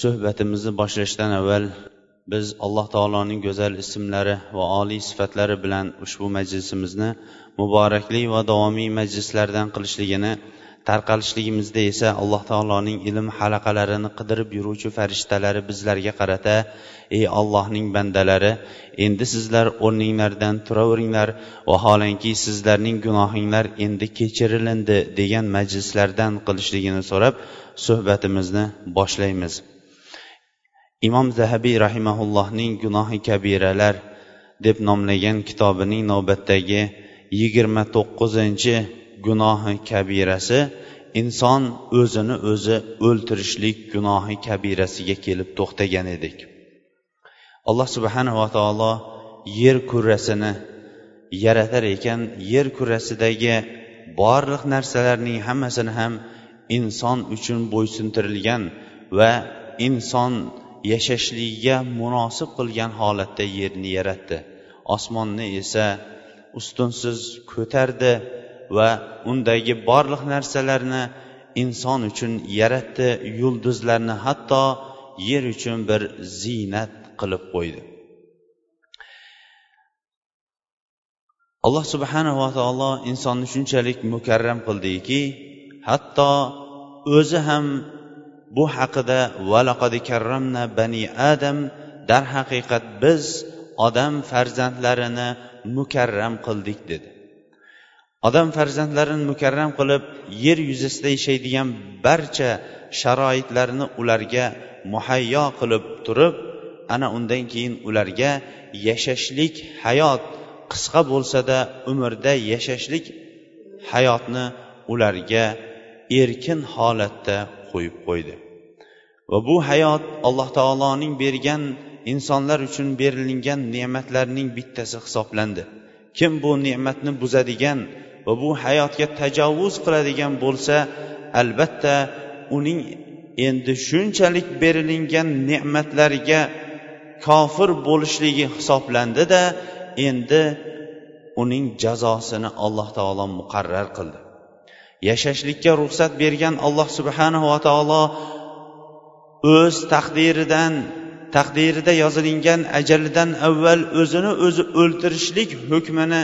suhbatimizni boshlashdan avval biz alloh taoloning go'zal ismlari va oliy sifatlari bilan ushbu majlisimizni muborakli va davomiy majlislardan qilishligini tarqalishligimizda esa alloh taoloning ilm halaqalarini qidirib yuruvchi farishtalari bizlarga qarata ey allohning bandalari endi sizlar o'rninglardan turaveringlar vaholanki sizlarning gunohinglar endi kechirilindi degan majlislardan qilishligini so'rab suhbatimizni boshlaymiz. Imom zahabiy rahimaullohning gunohi kabiralar deb nomlagan kitobining navbatdagi yigirma to'qqizinchi gunohi kabirasi inson o'zini o'zi o'ltirishlik gunohi kabirasiga kelib to'xtagan edik. Alloh subhanava taolo yer kurrasini yaratar ekan. Yer kurrasidagi borliq narsalarning hammasini ham inson uchun bo'ysuntirilgan va inson yashashligiga munosib qilgan holatda yerni yaratdi. Osmonni esa ustunsiz ko'tardi va undagi barliq narsalarni inson uchun yaratdi yulduzlarni hatto yer uchun bir ziynat qilib qo'ydi. Alloh subhanava taolo insonni shunchalik mukarram qildiki hatto o'zi ham bu haqida valaqad karramna bani adam darhaqiqat biz odam farzandlarini mukarram qildik dedi. Odam farzandlarini mukarram qilib yer yuzasida yashaydigan barcha sharoitlarni ularga muhayyo qilib turib ana undan keyin ularga yashashlik hayot qisqa bo'lsada umrda yashashlik hayotni ularga erkin holatda qo'yib qo'ydi. Va bu hayot alloh taoloning bergan insonlar uchun berilingan ne'matlarning bittasi hisoblandi. Kim bu ne'matni buzadigan va bu hayotga tajovuz qiladigan bo'lsa albatta uning endi shunchalik berilingan ne'matlarga kofir bo'lishligi hisoblandida endi uning jazosini alloh taolo muqarrar qildi. Yashashlikka ruxsat bergan alloh subhanava taolo o'z taqdiridan taqdirida yozilingan ajalidan avval o'zini o'zi o'ltirishlik hukmini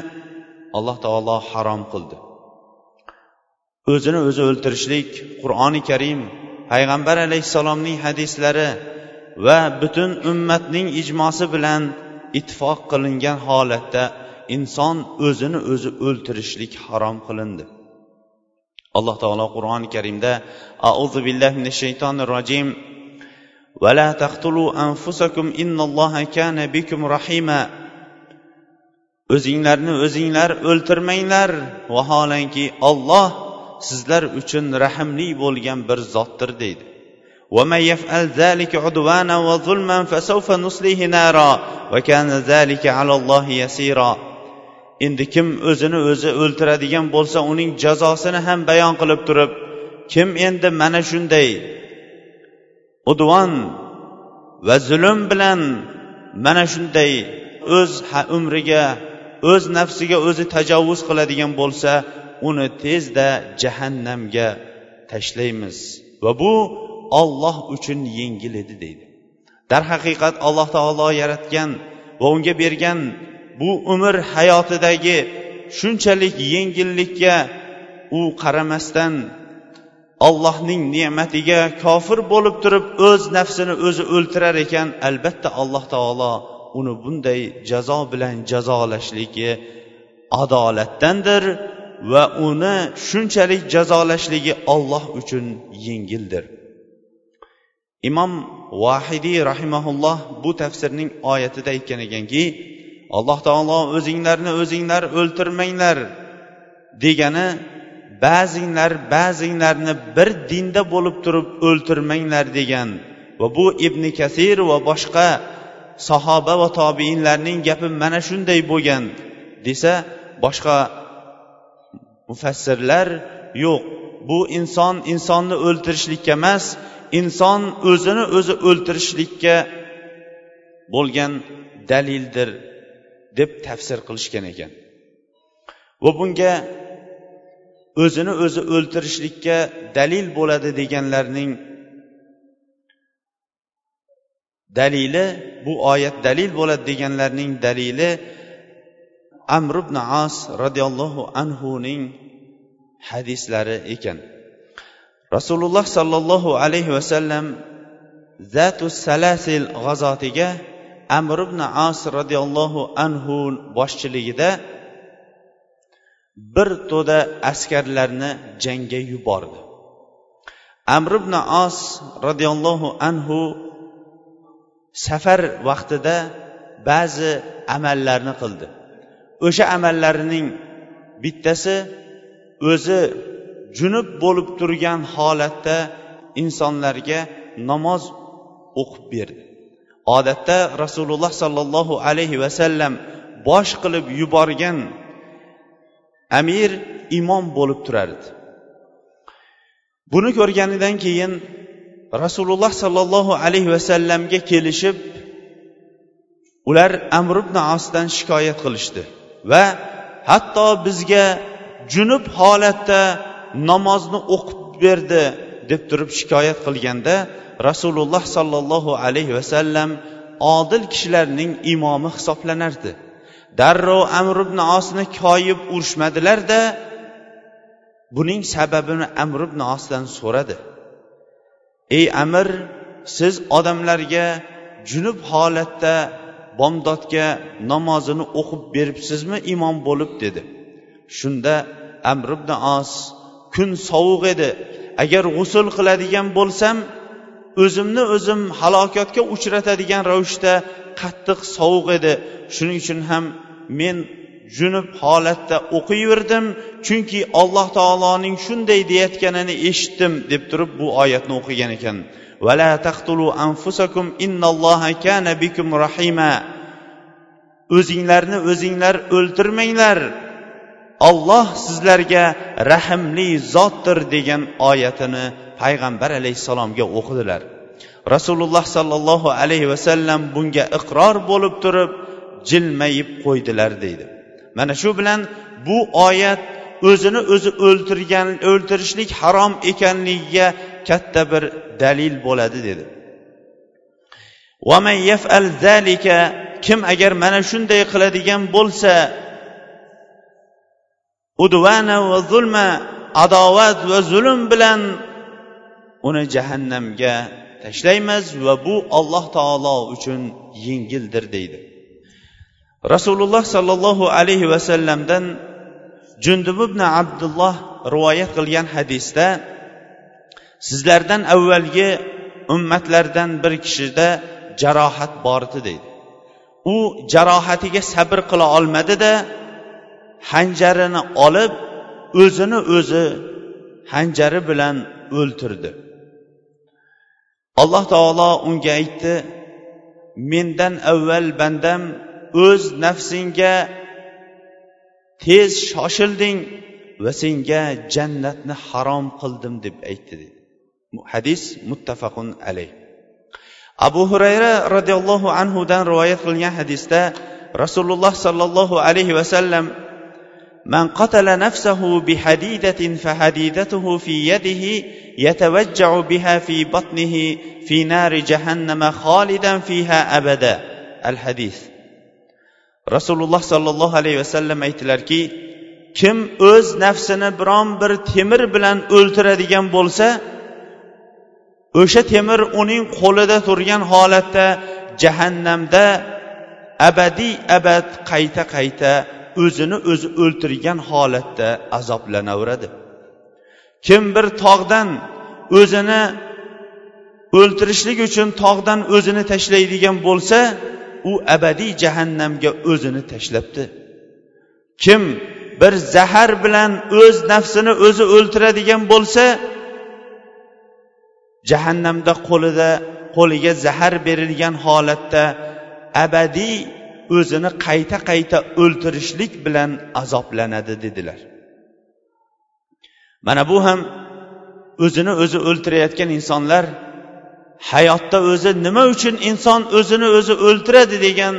alloh taolo harom qildi. O'zini o'zi o'ltirishlik qur'oni karim payg'ambar alayhissalomning hadislari va butun ummatning ijmosi bilan ittifoq qilingan holatda inson o'zini o'zi o'ltirishlik harom qilindi. Alloh taolo qur'oni karimda auzu billahi minash shaytonir rojim ولا تقتلوا أنفسكم إن الله كان بكم رحيما o'zinglarni o'zinglar o'ltirmanglar vaholanki olloh sizlar uchun rahmli bo'lgan bir zotdir deydi ومن يفعل ذلك عدوانا وظلما فسوف نصليه نارا وكان ذلك على الله يسيرا endi kim o'zini o'zi o'ltiradigan bo'lsa uning jazosini ham bayon qilib turib kim endi mana shunday udvon va zulm bilan mana shunday o'z umriga o'z nafsiga o'zi tajovuz qiladigan bo'lsa uni tezda jahannamga tashlaymiz. Va bu olloh uchun yengil edi deydi. Darhaqiqat alloh taolo yaratgan va unga bergan bu umr hayotidagi shunchalik yengillikka u qaramasdan ollohning ne'matiga kofir bo'lib turib o'z nafsini o'zi o'ltirar ekan albatta alloh taolo uni bunday jazo bilan jazolashligi adolatdandir va uni shunchalik jazolashligi olloh uchun yengildir. Imom vahidiy rahimaulloh bu tafsirning oyatida aytgan ekanki alloh taolo o'zinglarni o'zinglar o'ltirmanglar degani ba'zinglar ba'zinglarni bir dinda bo'lib turib o'ltirmanglar degan va bu ibn kasir va boshqa sahoba va tobiinlarning gapi mana shunday bo'lgan desa boshqa mufassirlar yo'q bu inson insonni o'ltirishlikka emas inson o'zini o'zi o'ltirishlikka bo'lgan dalildir deb tafsir qilishgan ekan. Va bunga o'zini o'zi o'ltirishlikka dalil bo'ladi deganlarning dalili bu oyat dalil bo'ladi deganlarning dalili amr ibn as roziyallohu anhuning hadislari ekan. Rasululloh sollallohu alayhi vasallam zatu salasil g'azotiga amr ibn as roziyallohu anhu boshchiligida bir to'da askarlarni jangga yubordi. Amr ibn as roziyallohu anhu safar vaqtida ba'zi amallarni qildi. O'sha amallarining bittasi o'zi junub bo'lib turgan holatda insonlarga namoz o'qib berdi. Odatda rasululloh sollallohu alayhi vasallam bosh qilib yuborgan amir imom bo'lib turardi. Buni ko'rganidan keyin rasululloh sollallohu alayhi vasallamga kelishib ular amr ibn osdan shikoyat qilishdi va hatto bizga junub holatda namozni o'qib berdi deb turib shikoyat qilganda rasululloh sollallohu alayhi vasallam odil kishilarning imomi hisoblanardi. Darrov amr ibn osni koyib urishmadilarda buning sababini amr ibn osdan so'radi. Ey amir siz odamlarga junub holatda bomdodga namozini o'qib beribsizmi imom bo'lib dedi. Shunda amr ibn os kun sovuq edi agar g'usul qiladigan bo'lsam o'zimni o'zim halokatga uchratadigan ravishda qattiq sovuq edi. Shuning uchun ham men junub holatda o'qiyverdim chunki alloh taoloning shunday deyayotganini eshitdim deb turib bu oyatni o'qigan ekan. Vala taqtulu anfusakum innalloha kana bikum rahima. O'zinglarni o'zinglar o'ltirmanglar olloh sizlarga rahmli zotdir degan oyatini payg'ambar alayhissalomga o'qidilar. Rasululloh sollallohu alayhi vasallam bunga iqror bo'lib turib jilmayib qo'ydilar deydi. Mana shu bilan bu oyat o'zini o'zi o'ltirgan o'ltirishlik harom ekanligiga katta bir dalil bo'ladi dedi. Kim agar mana shunday qiladigan bo'lsa udvana va zulma adovat va zulm bilan uni jahannamga tashlaymiz va bu alloh taolo uchun yengildir deydi. Rasululloh sollallohu alayhi vasallamdan jundub ibn abdulloh rivoyat qilgan hadisda sizlardan avvalgi ummatlardan bir kishida jarohat bor edi deydi. U jarohatiga sabr qila olmadida hanjarini olib o'zini o'zi hanjari bilan o'ltirdi. Alloh taolo unga aytdi mendan avval bandam o'z nafsingga tez shoshilding va senga jannatni harom qildim deb aytdi dedi. Hadis muttafaqun alayh. Abu hurayra roziyallohu anhudan rivoyat qilingan hadisda rasululloh sollallohu alayhi vasallam من قتل نفسه بحديدة فحديدته في يده يتوجع بها في بطنه في نار جهنم خالدا فيها أبدا الحديث rasululloh sollallohu alayhi vasallam aytdilarki kim o'z nafsini biron bir temir bilan o'ltiradigan bo'lsa o'sha temir uning qo'lida turgan holatda jahannamda abadiy abad qayta qayta o'zini o'zi o'ltirgan holatda azoblanaveradi. Kim bir tog'dan o'zini o'ltirishlik uchun tog'dan o'zini tashlaydigan bo'lsa u abadiy jahannamga o'zini tashlabdi. Kim bir zahar bilan o'z nafsini o'zi o'ltiradigan bo'lsa jahannamda qo'lida qo'liga zahar berilgan holatda abadiy o'zini qayta qayta o'ltirishlik bilan azoblanadi dedilar. Mana bu ham o'zini o'zi o'ltirayotgan insonlar hayotda o'zi nima uchun inson o'zini o'zi o'ltiradi degan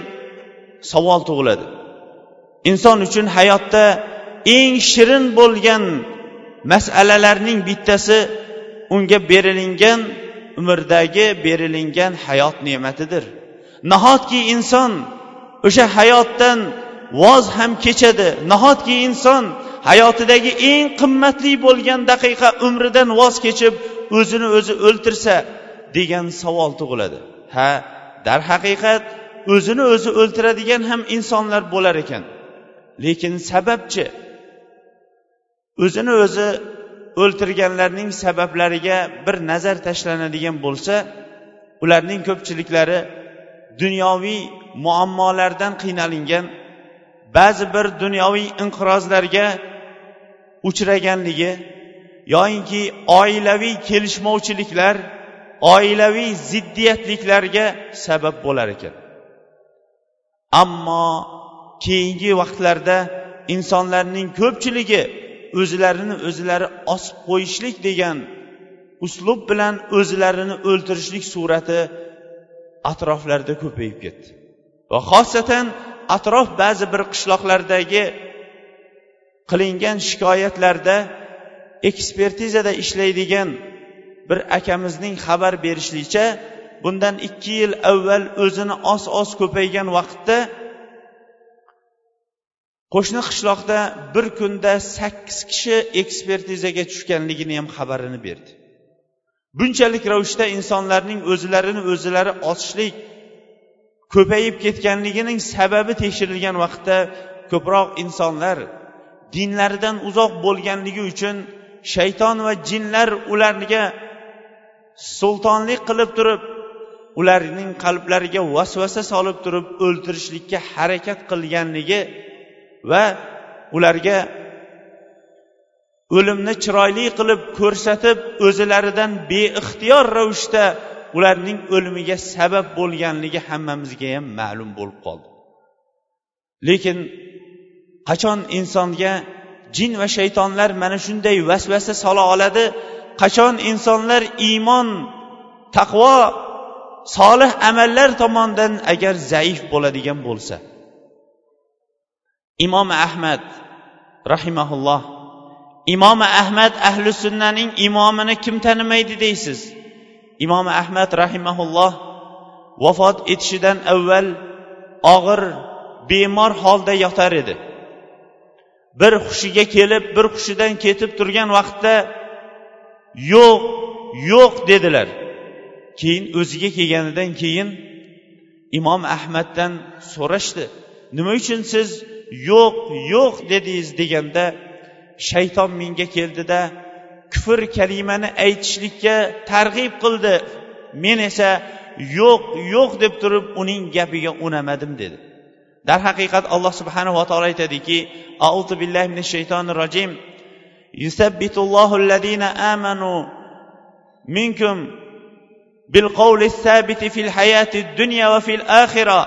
savol tug'iladi. Inson uchun hayotda eng shirin bo'lgan masalalarning bittasi unga berilingan umrdagi berilingan hayot ne'matidir. Nahotki inson o'sha hayotdan voz ham kechadi. Nahotki inson hayotidagi eng qimmatli bo'lgan daqiqa umridan voz kechib o'zini o'zi o'ltirsa degan savol tug'iladi. Ha darhaqiqat o'zini o'zi o'ltiradigan ham insonlar bo'lar ekan. Lekin sababchi? O'zini o'zi o'ltirganlarning sabablariga bir nazar tashlanadigan bo'lsa ularning ko'pchiliklari dunyoviy muammolardan qiynalingan ba'zi bir dunyoviy inqirozlarga uchraganligi yoyinki oilaviy kelishmovchiliklar oilaviy ziddiyatliklarga sabab bo'lar ekan. Ammo keyingi vaqtlarda insonlarning ko'pchiligi o'zlarini o'zlari osib qo'yishlik degan uslub bilan o'zlarini o'ltirishlik surati atroflarda ko'payib ketdi. Va xosatan atrof ba'zi bir qishloqlardagi qilingan shikoyatlarda ekspertizada ishlaydigan bir akamizning xabar berishligicha bundan ikki yil avval o'zini oz oz ko'paygan vaqtda qo'shni qishloqda bir kunda sakkiz kishi ekspertizaga tushganligini ham xabarini berdi. Bunchalik ravishda insonlarning o'zlarini o'zlari osishlik ko'payib ketganligining sababi tekshirilgan vaqtda ko'proq insonlar dinlaridan uzoq bo'lganligi uchun shayton va jinlar ularga sultonlik qilib turib ularning qalblariga vasvasa solib turib o'ltirishlikka harakat qilganligi va ularga o'limni chiroyli qilib ko'rsatib o'zilaridan beixtiyor ravishda ularning o'limiga sabab bo'lganligi hammamizga ham ma'lum bo'lib qoldi. Lekin qachon insonga jin va shaytonlar mana shunday vasvasa sola oladi? Qachon insonlar iymon taqvo solih amallar tomonidan agar zaif bo'ladigan bo'lsa? Imom ahmad rahimaulloh imom ahmad ahli sunnaning imomini kim tanimaydi deysiz? Imom ahmad rahimaulloh vafot etishidan avval og'ir bemor holda yotar edi. Bir hushiga kelib bir hushidan ketib turgan vaqtda yo'q yo'q dedilar. Keyin o'ziga kelganidan keyin imom ahmaddan so'rashdi nima uchun siz yo'q yo'q dedingiz deganda shayton menga keldida kufr kalimani aytishlikka targ'ib qildi men esa yo'q yo'q deb turib uning gapiga unamadim dedi darhaqiqat alloh subhanava taolo aytadiki auzu billahi minash shaytonir rojim يثبت الله الذين آمنوا منكم بالقول الثابت في الحياة الدنيا وفي الآخرة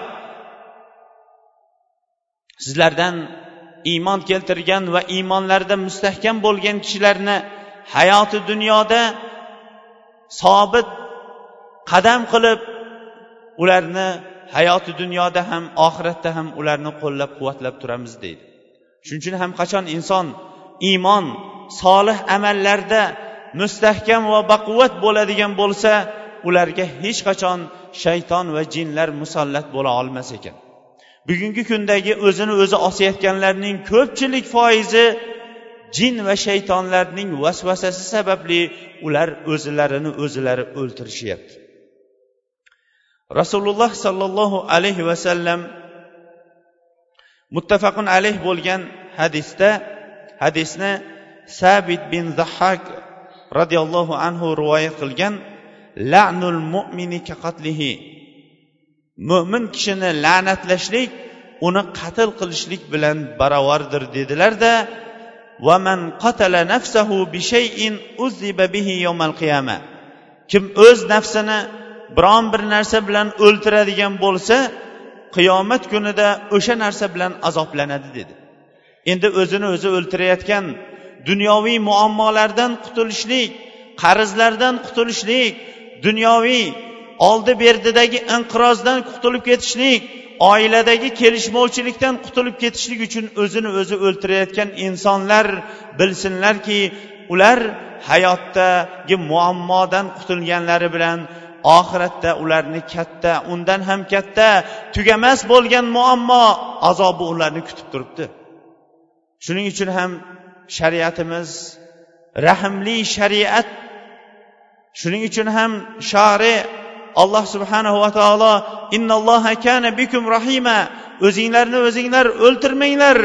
sizlardan iymon keltirgan va iymonlarida mustahkam bo'lgan kishilarni hayoti dunyoda sobit qadam qilib ularni hayoti dunyoda ham oxiratda ham ularni qo'llab quvvatlab turamiz deydi. Shuning uchun ham qachon inson iymon solih amallarda mustahkam va baquvvat bo'ladigan bo'lsa ularga hech qachon shayton va jinlar musallat bo'la olmas ekan. Bugungi kundagi o'zini o'zi osayotganlarning ko'pchilik foizi jin va shaytonlarning vasvasasi sababli ular o'zlarini o'zlari o'ltirishyapti. Rasululloh sollallohu alayhi vasallam muttafaqun alayh bo'lgan hadisda hadisni sabit bin zahak roziyallohu anhu rivoyat qilgan la'nul mu'mini qatlihi. Mo'min kishini la'natlashlik uni qatl qilishlik bilan barobardir dedilarda de, qatala nafsahu bi shay'in uziba bihi yawmal qiyama kim o'z nafsini biron bir narsa bilan o'ltiradigan bo'lsa qiyomat kunida o'sha narsa bilan azoblanadi dedi. Endi o'zini o'zi o'ltirayotgan dunyoviy muammolardan qutulishlik qarzlardan qutulishlik dunyoviy oldi berdidagi inqirozdan qutulib ketishlik oiladagi kelishmovchilikdan qutulib ketishlik uchun o'zini o'zi o'ltirayotgan insonlar bilsinlarki ular hayotdagi muammodan qutulganlari bilan oxiratda ularni katta undan ham katta tugamas bo'lgan muammo azobi ularni kutib turibdi. Shuning uchun ham shariatimiz rahmli shariat shuning uchun ham shari alloh subhanahu va taolo innalloha kana bikum rahima. O'zinglarni o'zinglar o'ltirmanglar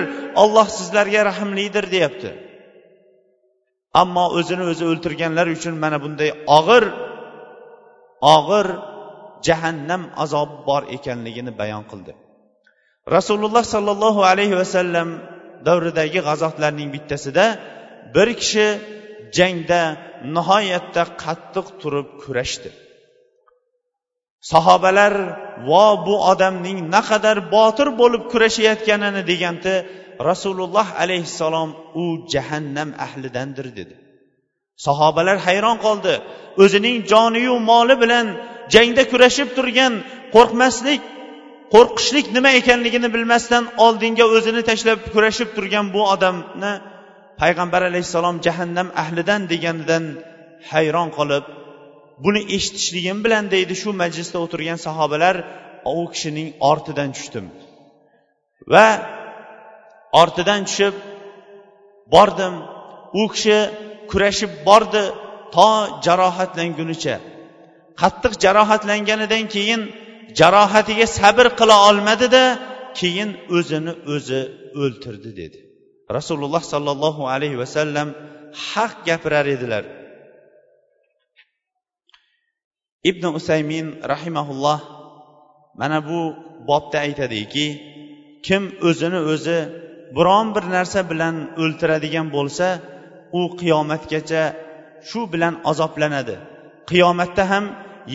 olloh sizlarga rahmlidir deyapti. Ammo o'zini o'zi o'ltirganlar uchun mana bunday og'ir og'ir jahannam azobi bor ekanligini bayon qildi. Rasululloh sollallohu alayhi vasallam davridagi g'azotlarning bittasida bir kishi jangda nihoyatda qattiq turib kurashdi. Sahobalar vo bu odamning naqadar botir bo'lib kurashayotganini deganda rasululloh alayhissalom u jahannam ahlidandir dedi. Sahobalar hayron qoldi. O'zining joniyu moli bilan jangda kurashib turgan qo'rqmaslik qo'rqishlik nima ekanligini bilmasdan oldinga o'zini tashlab kurashib turgan bu odamni payg'ambar alayhissalom jahannam ahlidan deganidan hayron qolib buni eshitishligim bilan deydi shu majlisda o'tirgan sahobalar u kishining ortidan tushdim. Va ortidan tushib bordim. U kishi kurashib bordi to jarohatlangunicha. Qattiq jarohatlanganidan keyin jarohatiga sabr qila olmadida keyin o'zini o'zi o'ltirdi dedi. Rasululloh sollallohu alayhi vasallam haq gapirar edilar. Ibn usaymin rahimaulloh mana bu bobda aytadiki kim o'zini o'zi biron bir narsa bilan o'ltiradigan bo'lsa u qiyomatgacha shu bilan azoblanadi. Qiyomatda ham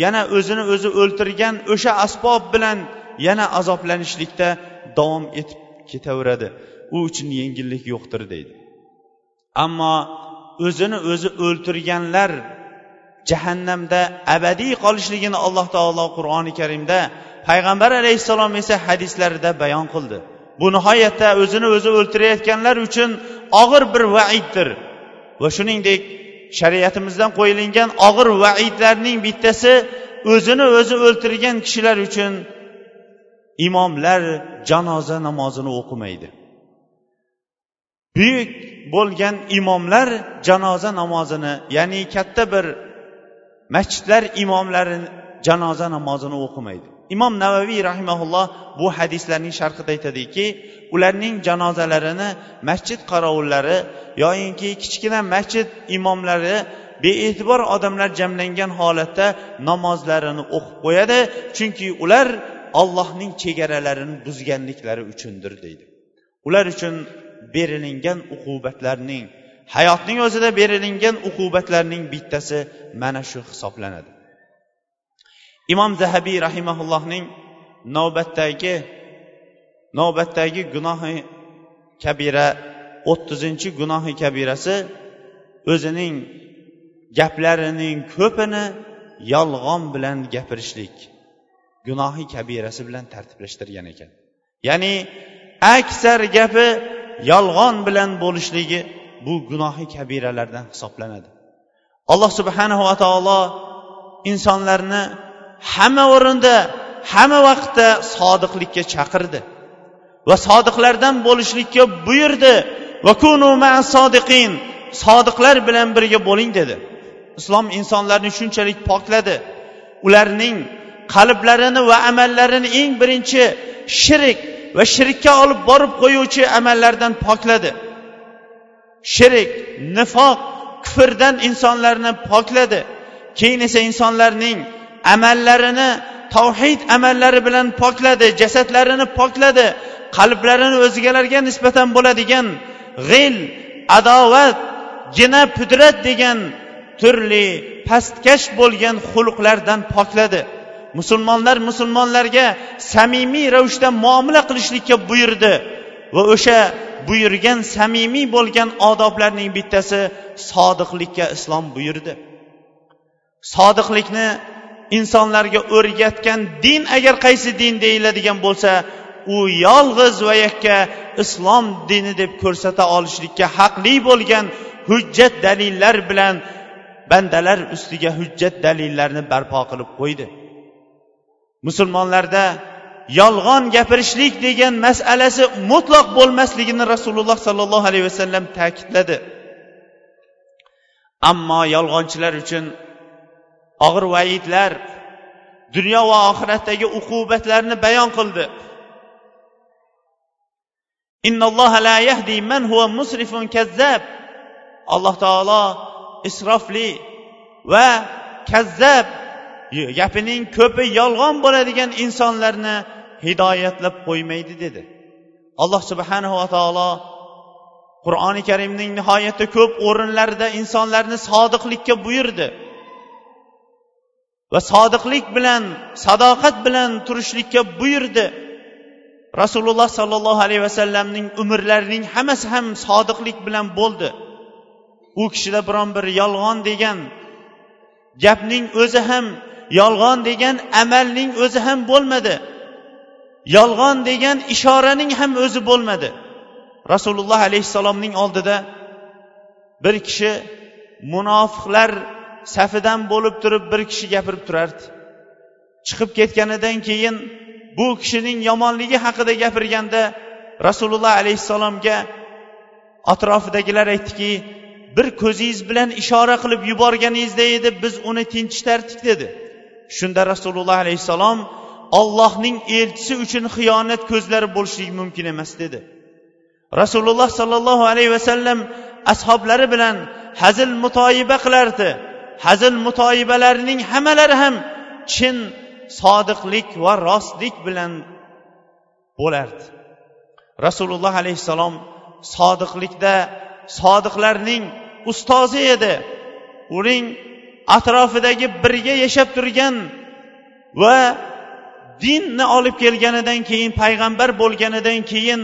yana o'zini o'zi o'ltirgan o'sha asbob bilan yana azoblanishlikda davom etib ketaveradi. U uchun yengillik yo'qdir deydi. Ammo o'zini o'zi o'ltirganlar jahannamda abadiy qolishligini alloh taolo qur'oni karimda payg'ambar alayhissalom esa hadislarida bayon qildi. Bu nihoyatda o'zini o'zi o'ltirayotganlar uchun og'ir bir vaiddir. Va shuningdek shariatimizdan qo'yilgan og'ir vaidlarning bittasi o'zini o'zi o'ltirgan kishilar uchun imomlar janoza namozini o'qimaydi. Buyuk bo'lgan imomlar janoza namozini ya'ni katta bir masjidlar imomlari janoza namozini o'qimaydi. Imom navaviy rahimaulloh bu hadislarning sharhida aytadiki ularning janozalarini masjid qorovullari yoyinki kichkina masjid imomlari bee'tibor odamlar jamlangan holatda namozlarini o'qib qo'yadi chunki ular ollohning chegaralarini buzganliklari uchundir deydi. Ular uchun berilingan uqubatlarning hayotning o'zida berilingan uqubatlarning bittasi mana shu hisoblanadi. Imom zahabiy rahimaullohning navbatdagi navbatdagi gunohi kabira o'ttizinchi gunohi kabirasi o'zining gaplarining ko'pini yolg'on bilan gapirishlik gunohi kabirasi bilan tartiblashtirgan ekan. Ya'ni aksar gapi yolg'on bilan bo'lishligi bu gunohi kabiralardan hisoblanadi. Alloh subhanahu va taolo insonlarni hamma o'rinda hamma vaqtda sodiqlikka chaqirdi va sodiqlardan bo'lishlikka buyurdi. Va kunu sodiqin sodiqlar bilan birga bo'ling dedi. Islom insonlarni shunchalik pokladi. Ularning qalblarini va amallarini eng birinchi shirik va shirkka olib borib qo'yuvchi amallardan pokladi. Shirik nifoq kufrdan insonlarni pokladi. Keyin esa insonlarning amallarini tavhid amallari bilan pokladi jasadlarini pokladi qalblarini o'zgalarga nisbatan bo'ladigan g'il adovat gina pudrat degan turli pastkash bo'lgan xulqlardan pokladi. Musulmonlar musulmonlarga samimiy ravishda muomala qilishlikka buyurdi va o'sha buyurgan samimiy bo'lgan odoblarning bittasi sodiqlikka islom buyurdi. Sodiqlikni insonlarga o'rgatgan din agar qaysi din deyiladigan bo'lsa u yolg'iz va yakka islom dini deb ko'rsata olishlikka haqli bo'lgan hujjat dalillar bilan bandalar ustiga hujjat dalillarni barpo qilib qo'ydi. Musulmonlarda yolg'on gapirishlik degan masalasi mutlaq bo'lmasligini rasululloh sollallohu alayhi vasallam ta'kidladi. Ammo yolg'onchilar uchun og'ir vaidlar dunyo va oxiratdagi uqubatlarni bayon qildi. Alloh taolo isrofli va kazzab gapining ko'pi yolg'on bo'ladigan insonlarni hidoyatlab qo'ymaydi dedi. Alloh subhanava taolo qur'oni karimning nihoyatda ko'p o'rinlarida insonlarni sodiqlikka buyurdi. Va sodiqlik bilan sadoqat bilan turishlikka buyurdi. Rasululloh sollallohu alayhi vasallamning umrlarining hammasi ham sodiqlik bilan bo'ldi. U kishida biron bir yolg'on degan gapning o'zi ham yolg'on degan amalning o'zi ham bo'lmadi. Yolg'on degan ishoraning ham o'zi bo'lmadi. Rasululloh alayhissalomning oldida bir kishi munofiqlar safidan bo'lib turib bir kishi gapirib turardi. Chiqib ketganidan keyin bu kishining yomonligi haqida gapirganda rasululloh alayhissalomga atrofidagilar aytdiki bir ko'zingiz bilan ishora qilib yuborganingizda edi biz uni tinchitardik dedi. Shunda rasululloh alayhissalom ollohning elchisi uchun xiyonat ko'zlari bo'lishligi mumkin emas dedi. Rasululloh sollallohu alayhi vasallam ashoblari bilan hazil mutoyiba qilardi. Hazil mutoyibalarining hammalari ham chin sodiqlik va rostlik bilan bo'lardi. Rasululloh alayhissalom sodiqlikda sodiqlarning ustozi edi. Uning atrofidagi birga yashab turgan va dinni olib kelganidan keyin payg'ambar bo'lganidan keyin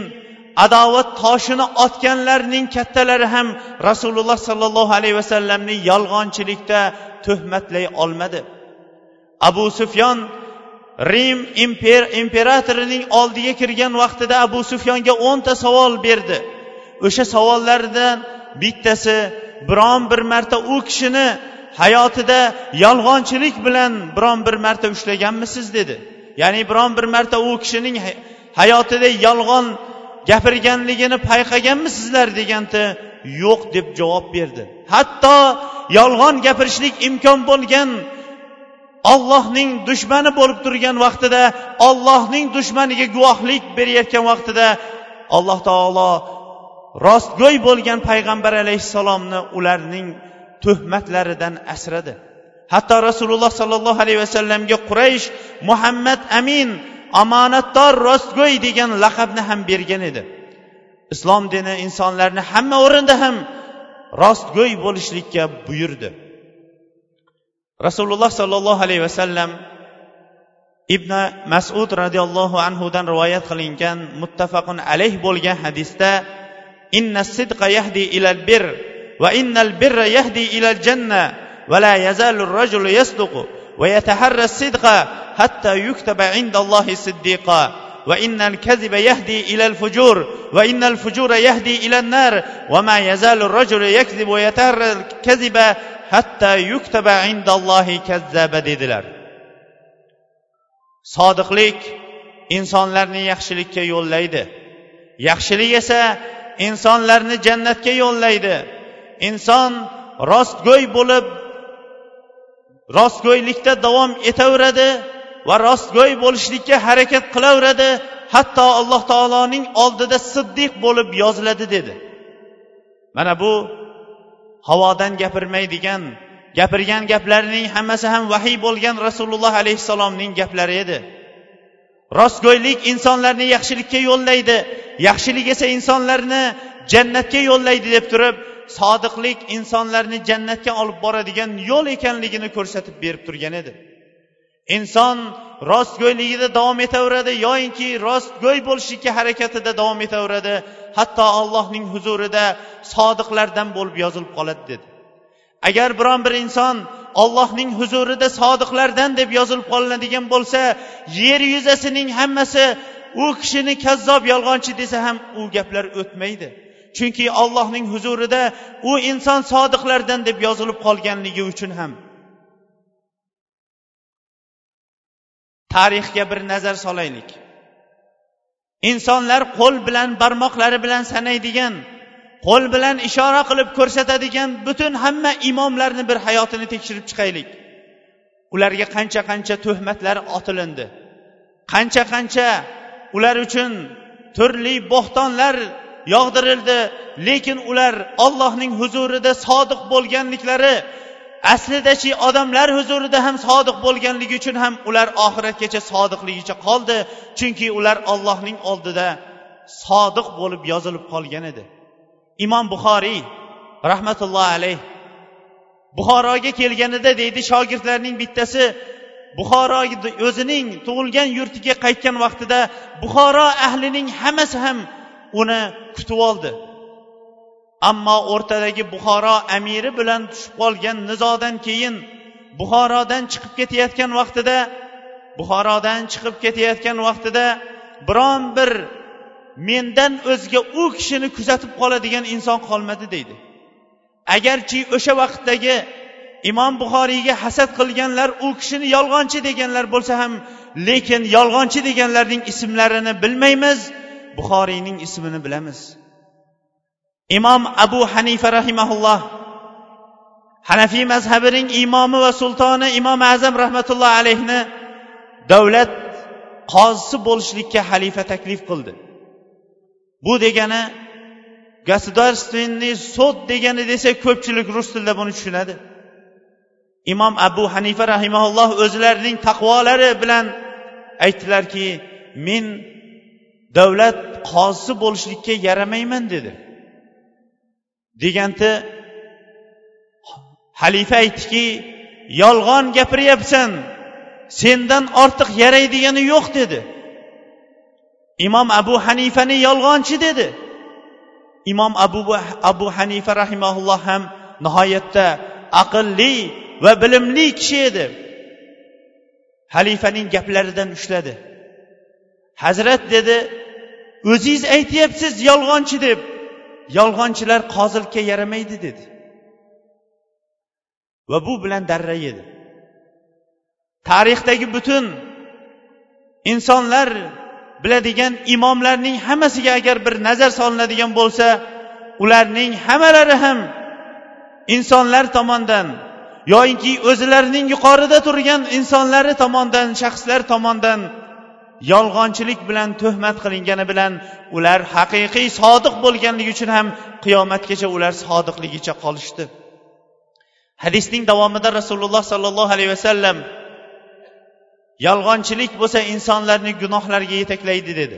adovat toshini otganlarning kattalari ham rasululloh sollallohu alayhi vasallamni yolg'onchilikda tuhmatlay olmadi. Abu sufyon rim imper imperatorining oldiga kirgan vaqtida abu sufyonga o'nta savol berdi. O'sha savollardan bittasi biron bir marta u kishini hayotida yolg'onchilik bilan biron bir marta ushlaganmisiz dedi. Ya'ni biron bir marta u kishining hayotida yolg'on gapirganligini payqaganmisizlar deganda yo'q deb javob berdi. Hatto yolg'on gapirishlik imkon bo'lgan ollohning dushmani bo'lib turgan vaqtida ollohning dushmaniga guvohlik berayotgan vaqtida alloh taolo rostgo'y bo'lgan payg'ambar alayhissalomni ularning tuhmatlaridan asradi. Hatto rasululloh sollallohu alayhi vasallamga quraysh muhammad amin omonatdor rostgo'y degan laqabni ham bergan edi. Islom dini insonlarni hamma o'rinda ham rostgo'y bo'lishlikka buyurdi. Rasululloh sollallohu alayhi vasallam ibn masud roziyallohu anhudan rivoyat qilingan muttafaqun alayh bo'lgan hadisda inna sidqa yahdi ilal bir innal birra yahdi ilal janna ولا يزال الرجل يصدق ويتحرى الصدق حتى يكتب عند الله صديقا. وإن الكذب يهدي إلى الفجور وإن الفجور يهدي إلى النار وما يزال الرجل يكذب ويتحرى الكذب حتى يكتب عند الله كذاب dedilar. sodiqlik insonlarni yaxshilikka yo'llaydi. yaxshilik esa insonlarni jannatga yo'llaydi. Inson rostgo'y bo'lib rostgo'ylikda davom etaveradi va rostgo'y bo'lishlikka harakat qilaveradi hatto alloh taoloning oldida siddiq bo'lib yoziladi dedi. Mana bu havodan gapirmaydigan gapirgan gaplarining hammasi ham vahiy bo'lgan rasululloh alayhissalomning gaplari edi. Rostgo'ylik insonlarni yaxshilikka yo'llaydi yaxshilik esa insonlarni jannatga yo'llaydi deb turib sodiqlik insonlarni jannatga olib boradigan yo'l ekanligini ko'rsatib berib turgan edi. Inson rostgo'yligida davom etaveradi yoyinki rostgo'y bo'lishlikka harakatida davom etaveradi. Hatto allohning huzurida sodiqlardan bo'lib yozilib qoladi dedi. Agar biron bir inson ollohning huzurida sodiqlardan deb yozilib qolinadigan bo'lsa yer yuzasining hammasi u kishini kazzob yolg'onchi desa ham u gaplar o'tmaydi. Chunki allohning huzurida u inson sodiqlardan deb yozilib qolganligi uchun ham. Tarixga bir nazar solaylik. Insonlar qo'l bilan barmoqlari bilan sanaydigan qo'l bilan ishora qilib ko'rsatadigan butun hamma imomlarni bir hayotini tekshirib chiqaylik. Ularga qancha qancha tuhmatlar otilindi. Qancha qancha ular uchun turli bo'xtonlar yog'dirildi. Lekin ular ollohning huzurida sodiq bo'lganliklari aslidachi odamlar huzurida ham sodiq bo'lganligi uchun ham ular oxiratgacha sodiqligicha qoldi. Chunki ular ollohning oldida sodiq bo'lib yozilib qolgan edi. Imom buxoriy rahmatullohi alayh buxoroga kelganida deydi shogirdlarning bittasi buxoro o'zining tug'ilgan yurtiga qaytgan vaqtida buxoro ahlining hammasi ham uni kutib oldi. Ammo o'rtadagi buxoro amiri bilan tushib qolgan nizodan keyin buxorodan chiqib ketayotgan vaqtida buxorodan chiqib ketayotgan vaqtida biron bir mendan o'zga u kishini kuzatib qoladigan inson qolmadi deydi. Agarchi o'sha vaqtdagi imom buxoriyga hasad qilganlar u kishini yolg'onchi deganlar bo'lsa ham lekin yolg'onchi deganlarning ismlarini bilmaymiz. Buxoriyning ismini bilamiz. Imom abu hanifa rahimaulloh hanafiy mazhabining imomi va sultoni imom azam rahmatullohi alayhni davlat qozisi bo'lishlikka xalifa taklif qildi. Bu degani государственный sud degani desak ko'pchilik rus tilida buni tushunadi. Imom abu hanifa rahimaulloh o'zlarining taqvolari bilan aytdilarki men davlat qozisi bo'lishlikka yaramayman dedi. Deganda halifa aytdiki yolg'on gapiryapsan sendan ortiq yaraydigani yo'q dedi. Imom abu hanifani yolg'onchi dedi. Imom abu abu hanifa rahimaulloh ham nihoyatda aqlli va bilimli kishi edi. Halifaning gaplaridan ushladi. Hazrat dedi o'zingiz aytyapsiz yolg'onchi deb. Yolg'onchilar qozilikka yaramaydi dedi. Va bu bilan darra yedi. Tarixdagi butun insonlar biladigan imomlarning hammasiga agar bir nazar solinadigan bo'lsa ularning hammalari ham insonlar tomonidan yoyinki o'zlarining yuqorida turgan insonlari tomonidan shaxslar tomonidan yolg'onchilik bilan tuhmat qilingani bilan ular haqiqiy sodiq bo'lganligi uchun ham qiyomatgacha ular sodiqligicha qolishdi. Hadisning davomida rasululloh sollallohu alayhi vasallam yolg'onchilik bo'lsa insonlarni gunohlarga yetaklaydi dedi.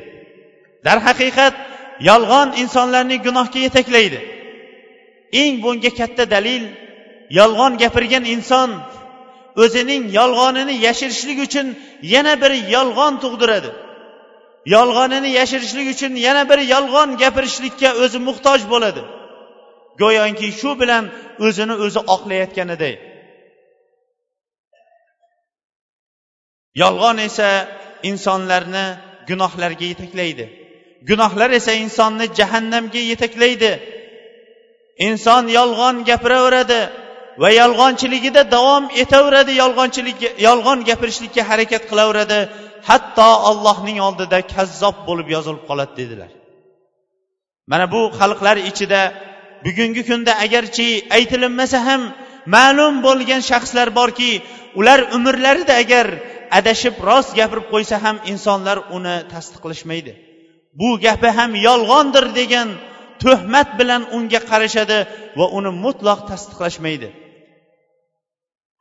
Darhaqiqat yolg'on insonlarni gunohga yetaklaydi. Eng bunga katta dalil yolg'on gapirgan inson o'zining yolg'onini yashirishlik uchun yana bir yolg'on tug'diradi. Yolg'onini yashirishlik uchun yana bir yolg'on gapirishlikka o'zi muhtoj bo'ladi. Go'yoki shu bilan o'zini o'zi oqlayotganiday. Yolg'on esa insonlarni gunohlarga yetaklaydi. Gunohlar esa insonni jahannamga yetaklaydi. Inson yolg'on gapiraveradi. Va yolg'onchiligida davom etaveradi yolg'onchilik yolg'on gapirishlikka harakat qilaveradi. Hatto allohning oldida kazzob bo'lib yozilib qoladi dedilar. Mana bu xalqlar ichida bugungi kunda agarchi aytilinmasa ham ma'lum bo'lgan shaxslar borki ular umrlarida agar adashib rost gapirib qo'ysa ham insonlar uni tasdiqlashmaydi. Bu gapi ham yolg'ondir degan tuhmat bilan unga qarashadi va uni mutloq tasdiqlashmaydi.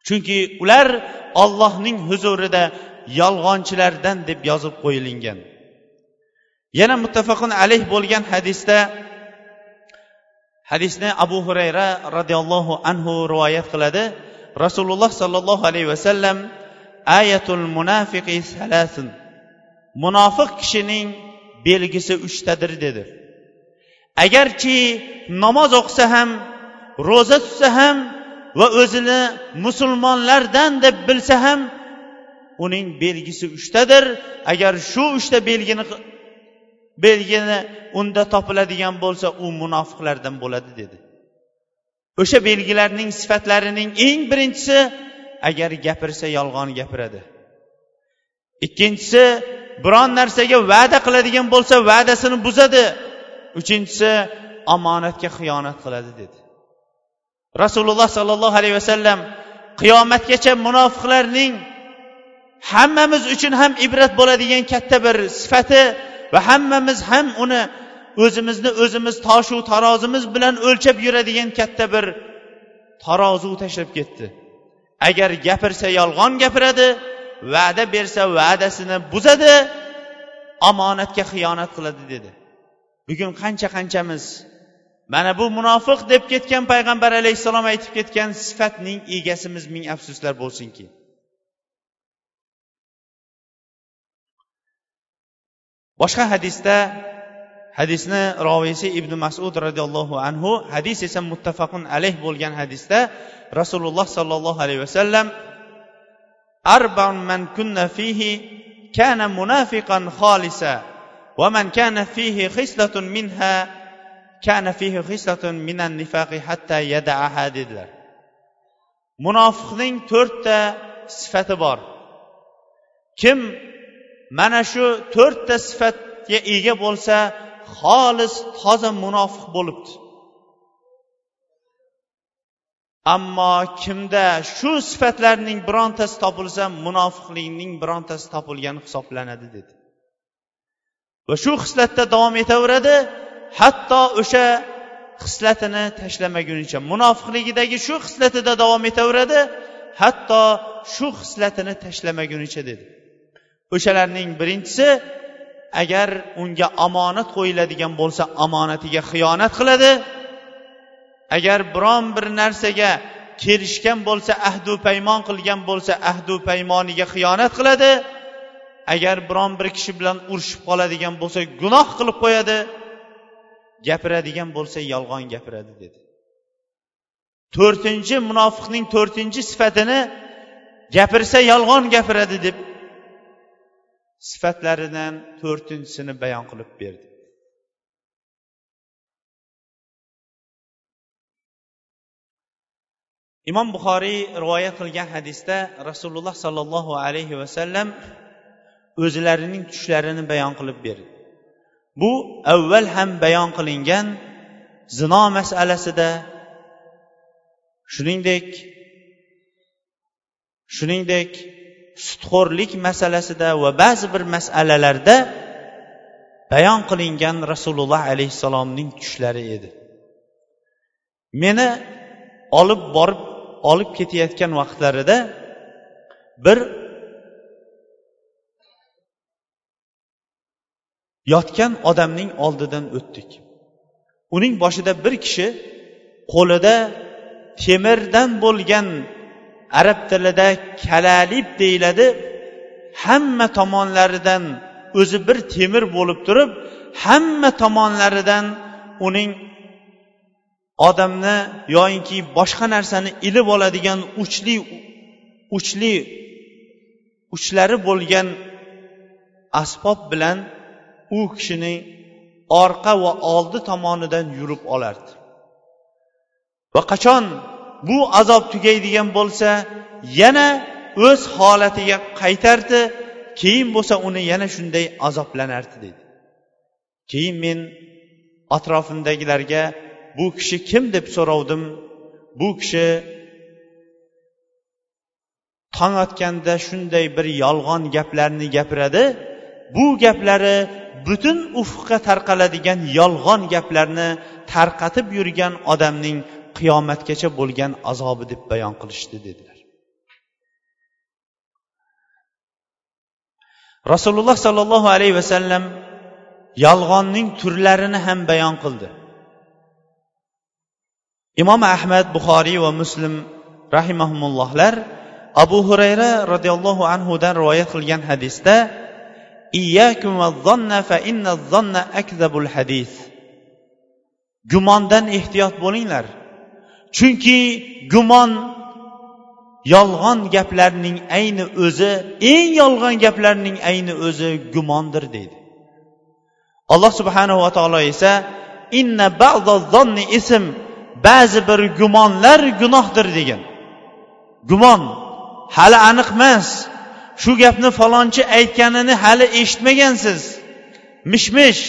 Chunki ular ollohning huzurida yolg'onchilardan deb yozib qo'yilgan yana muttafaqun alayh bo'lgan hadisda hadisni abu hurayra roziyallohu anhu rivoyat qiladi. Rasululloh sollallohu alayhi vasallam ayatul munafiqi salasun munofiq kishining belgisi uchtadir dedi. Agarchi namoz o'qisa ham ro'za tutsa ham va o'zini musulmonlardan deb bilsa ham uning belgisi uchtadir. Agar shu uchta belgini belgini unda topiladigan bo'lsa u munofiqlardan bo'ladi dedi. O'sha belgilarning sifatlarining eng birinchisi agar gapirsa yolg'on gapiradi. Ikkinchisi biron narsaga va'da qiladigan bo'lsa va'dasini buzadi. Uchinchisi omonatga xiyonat qiladi dedi. Rasululloh sollallohu alayhi vasallam qiyomatgacha munofiqlarning hammamiz uchun ham ibrat bo'ladigan katta bir sifati va hammamiz ham uni o'zimizni o'zimiz toshu tarozimiz bilan o'lchab yuradigan katta bir tarozu tashlab ketdi. Agar gapirsa yolg'on gapiradi va'da bersa va'dasini buzadi omonatga xiyonat qiladi dedi. Bugun qancha qanchamiz mana bu munofiq deb ketgan payg'ambar alayhissalom aytib ketgan sifatning egasimiz ming afsuslar bo'lsinki. Boshqa hadisda hadisni roviysi ibn masud roziyallohu anhu hadis esa muttafaqun alayh bo'lgan hadisda rasululloh sollallohu alayhi vasallam arbaun man kunna fihi kana munafiqan xolisa va man kana fihi xislatun minha kana fihi xislatun minan nifaqi hatta yada'aha dedilar. Munofiqning to'rtta sifati bor. Kim mana shu to'rtta sifatga ega bo'lsa xolis toza munofiq bo'libdi. Ammo kimda shu sifatlarning birontasi topilsa munofiqlikning birontasi topilgan hisoblanadi dedi. Va shu xislatda davom etaveradi hatto o'sha xislatini tashlamagunicha munofiqligidagi shu xislatida davom etaveradi hatto shu xislatini tashlamagunicha dedi. O'shalarning birinchisi agar unga omonat qo'yiladigan bo'lsa omonatiga xiyonat qiladi. Agar biron bir narsaga kelishgan bo'lsa ahdu paymon qilgan bo'lsa ahdu paymoniga xiyonat qiladi. Agar biron bir kishi bilan urushib qoladigan bo'lsa gunoh qilib qo'yadi. Gapiradigan bo'lsa yolg'on gapiradi dedi. To'rtinchi munofiqning to'rtinchi sifatini gapirsa yolg'on gapiradi deb sifatlaridan to'rtinchisini bayon qilib berdi. Imom buxoriy rivoyat qilgan hadisda rasululloh sollallohu alayhi vasallam o'zlarining tushlarini bayon qilib berdi. Bu avval ham bayon qilingan zino masalasida shuningdek shuningdek sutxo'rlik masalasida va ba'zi bir masalalarda bayon qilingan rasululloh alayhissalomning tushlari edi. Meni olib borib olib ketayotgan vaqtlarida bir yotgan odamning oldidan o'tdik. Uning boshida bir kishi qo'lida temirdan bo'lgan arab tilida kalalib deyiladi hamma tomonlaridan o'zi bir temir bo'lib turib hamma tomonlaridan uning odamni yoyinki boshqa narsani ilib oladigan uchli uchli uchlari bo'lgan asbob bilan u kishining orqa va oldi tomonidan yurib olardi. Va qachon bu azob tugaydigan bo'lsa yana o'z holatiga qaytardi keyin bo'lsa uni yana shunday azoblanardi dedi. Keyin men atrofimdagilarga bu kishi kim? deb so'rovdim. Bu kishi tong otganda shunday bir yolg'on gaplarni gapiradi. Bu gaplari butun ufqqa tarqaladigan yolg'on gaplarni tarqatib yurgan odamning qiyomatgacha bo'lgan azobi deb bayon qilishdi dedilar. Rasululloh sollallohu alayhi vasallam yolg'onning turlarini ham bayon qildi. Imom ahmad buxoriy va muslim rahimahumullohlar abu hurayra roziyallohu anhudan rivoyat qilgan hadisda hadis gumondan ehtiyot bo'linglar. Chunki gumon yolg'on gaplarning ayni o'zi eng yolg'on gaplarning ayni o'zi gumondir deydi. Alloh subhanahu va taolo esa inna zonni ism ba'zi bir gumonlar gunohdir degan. Gumon hali aniq emas. Shu gapni falonchi aytganini hali eshitmagansiz. Mish mish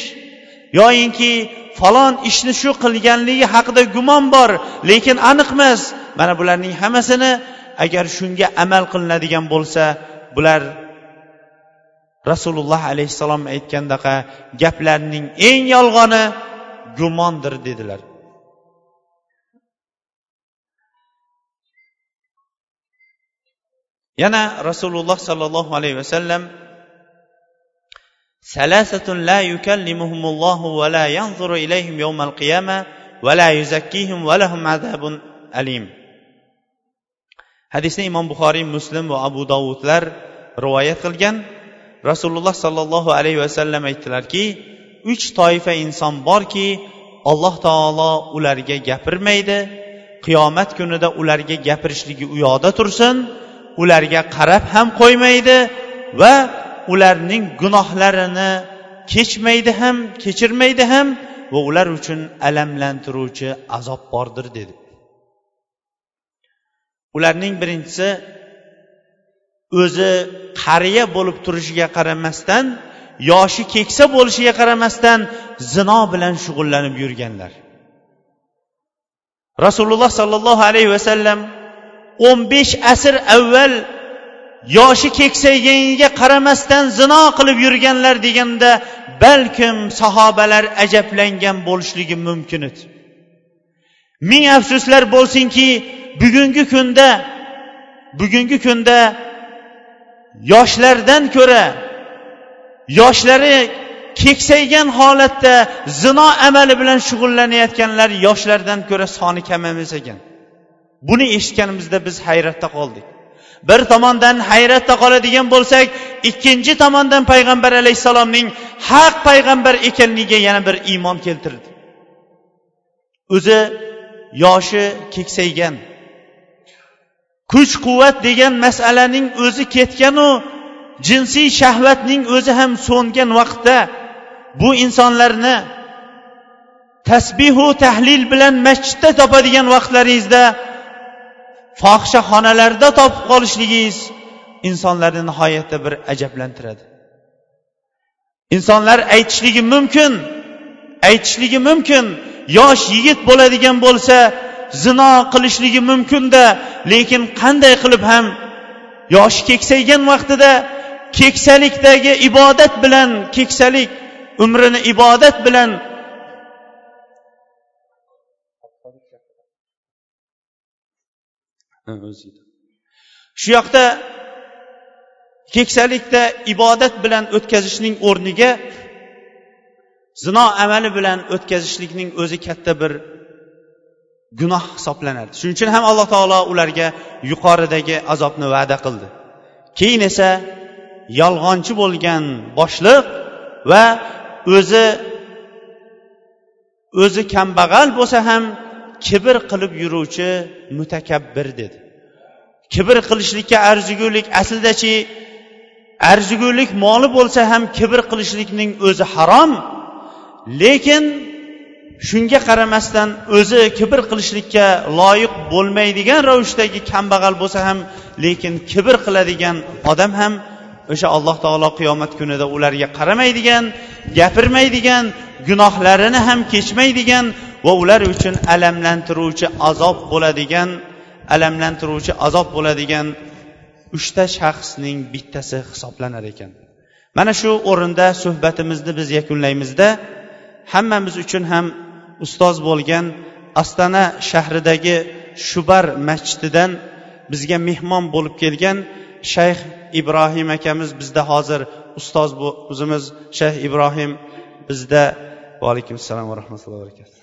yoyinki falon ishni shu qilganligi haqida gumon bor lekin aniq emas. Mana bularning hammasini agar shunga amal qilinadigan bo'lsa bular rasululloh alayhissalom aytgandaqa gaplarning eng yolg'oni gumondir dedilar. yana rasululloh sollallohu alayhi vasallam salasatun la yukallimuhumullohu va la yanzuru ilayhim yawmal qiyama va la yuzakkihim va lahum azabun alim. Hadisni imom buxoriy muslim va abu dovudlar rivoyat qilgan. Rasululloh sollallohu alayhi vasallam aytdilarki uch toifa inson borki alloh taolo ularga gapirmaydi qiyomat kunida ularga gapirishligi u yoqda tursin ularga qarab ham qo'ymaydi va ularning gunohlarini kechmaydi ham kechirmaydi ham va ular uchun alamlantiruvchi azob bordir dedi. Ularning birinchisi o'zi qariya bo'lib turishiga qaramasdan yoshi keksa bo'lishiga qaramasdan zino bilan shug'ullanib yurganlar. Rasululloh sollallohu alayhi vasallam o'n besh asr avval yoshi keksayganiga qaramasdan zino qilib yurganlar deganda balkim sahobalar ajablangan bo'lishligi mumkin edi. Ming afsuslar bo'lsinki bugungi kunda bugungi kunda yoshlardan ko'ra yoshlari keksaygan holatda zino amali bilan shug'ullanayotganlar yoshlardan ko'ra soni kam emas ekan. Buni eshitganimizda biz hayratda qoldik. Bir tomondan hayratda qoladigan bo'lsak ikkinchi tomondan payg'ambar alayhissalomning haq payg'ambar ekanligiga yana bir iymon keltirdi. O'zi yoshi keksaygan kuch quvvat degan masalaning o'zi ketganu jinsiy shahvatning o'zi ham so'ngan vaqtda bu insonlarni tasbihu tahlil bilan masjidda topadigan vaqtlaringizda fohishaxonalarda topib qolishligingiz insonlarni nihoyatda bir ajablantiradi. Insonlar aytishligi mumkin aytishligi mumkin yosh yigit bo'ladigan bo'lsa zino qilishligi mumkinda lekin qanday qilib ham yoshi keksaygan vaqtida keksalikdagi ibodat bilan keksalik umrini ibodat bilan shu yoqda keksalikda ibodat bilan o'tkazishning o'rniga zino amali bilan o'tkazishlikning o'zi katta bir gunoh hisoblanadi shuning uchun ham alloh taolo ularga yuqoridagi azobni va'da qildi. Keyin esa yolg'onchi bo'lgan boshliq va o'zi o'zi kambag'al bo'lsa ham kibr qilib yuruvchi mutakabbir dedi. Kibr qilishlikka arzigulik aslidachi arzigulik moli bo'lsa ham kibr qilishlikning o'zi harom. Lekin shunga qaramasdan o'zi kibr qilishlikka loyiq bo'lmaydigan ravishdagi kambag'al bo'lsa ham lekin kibr qiladigan odam ham o'sha alloh taolo qiyomat kunida ularga qaramaydigan gapirmaydigan gunohlarini ham kechmaydigan va ular uchun alamlantiruvchi azob bo'ladigan alamlantiruvchi azob bo'ladigan uchta shaxsning bittasi hisoblanar ekan. Mana shu o'rinda suhbatimizni biz yakunlaymizda hammamiz uchun ham ustoz bo'lgan astana shahridagi shubar masjididan bizga mehmon bo'lib kelgan shayx ibrohim akamiz bizda hozir ustoz o'zimiz shayx ibrohim bizda. Va alaykum assalom va rahmatullohi va barakatuh.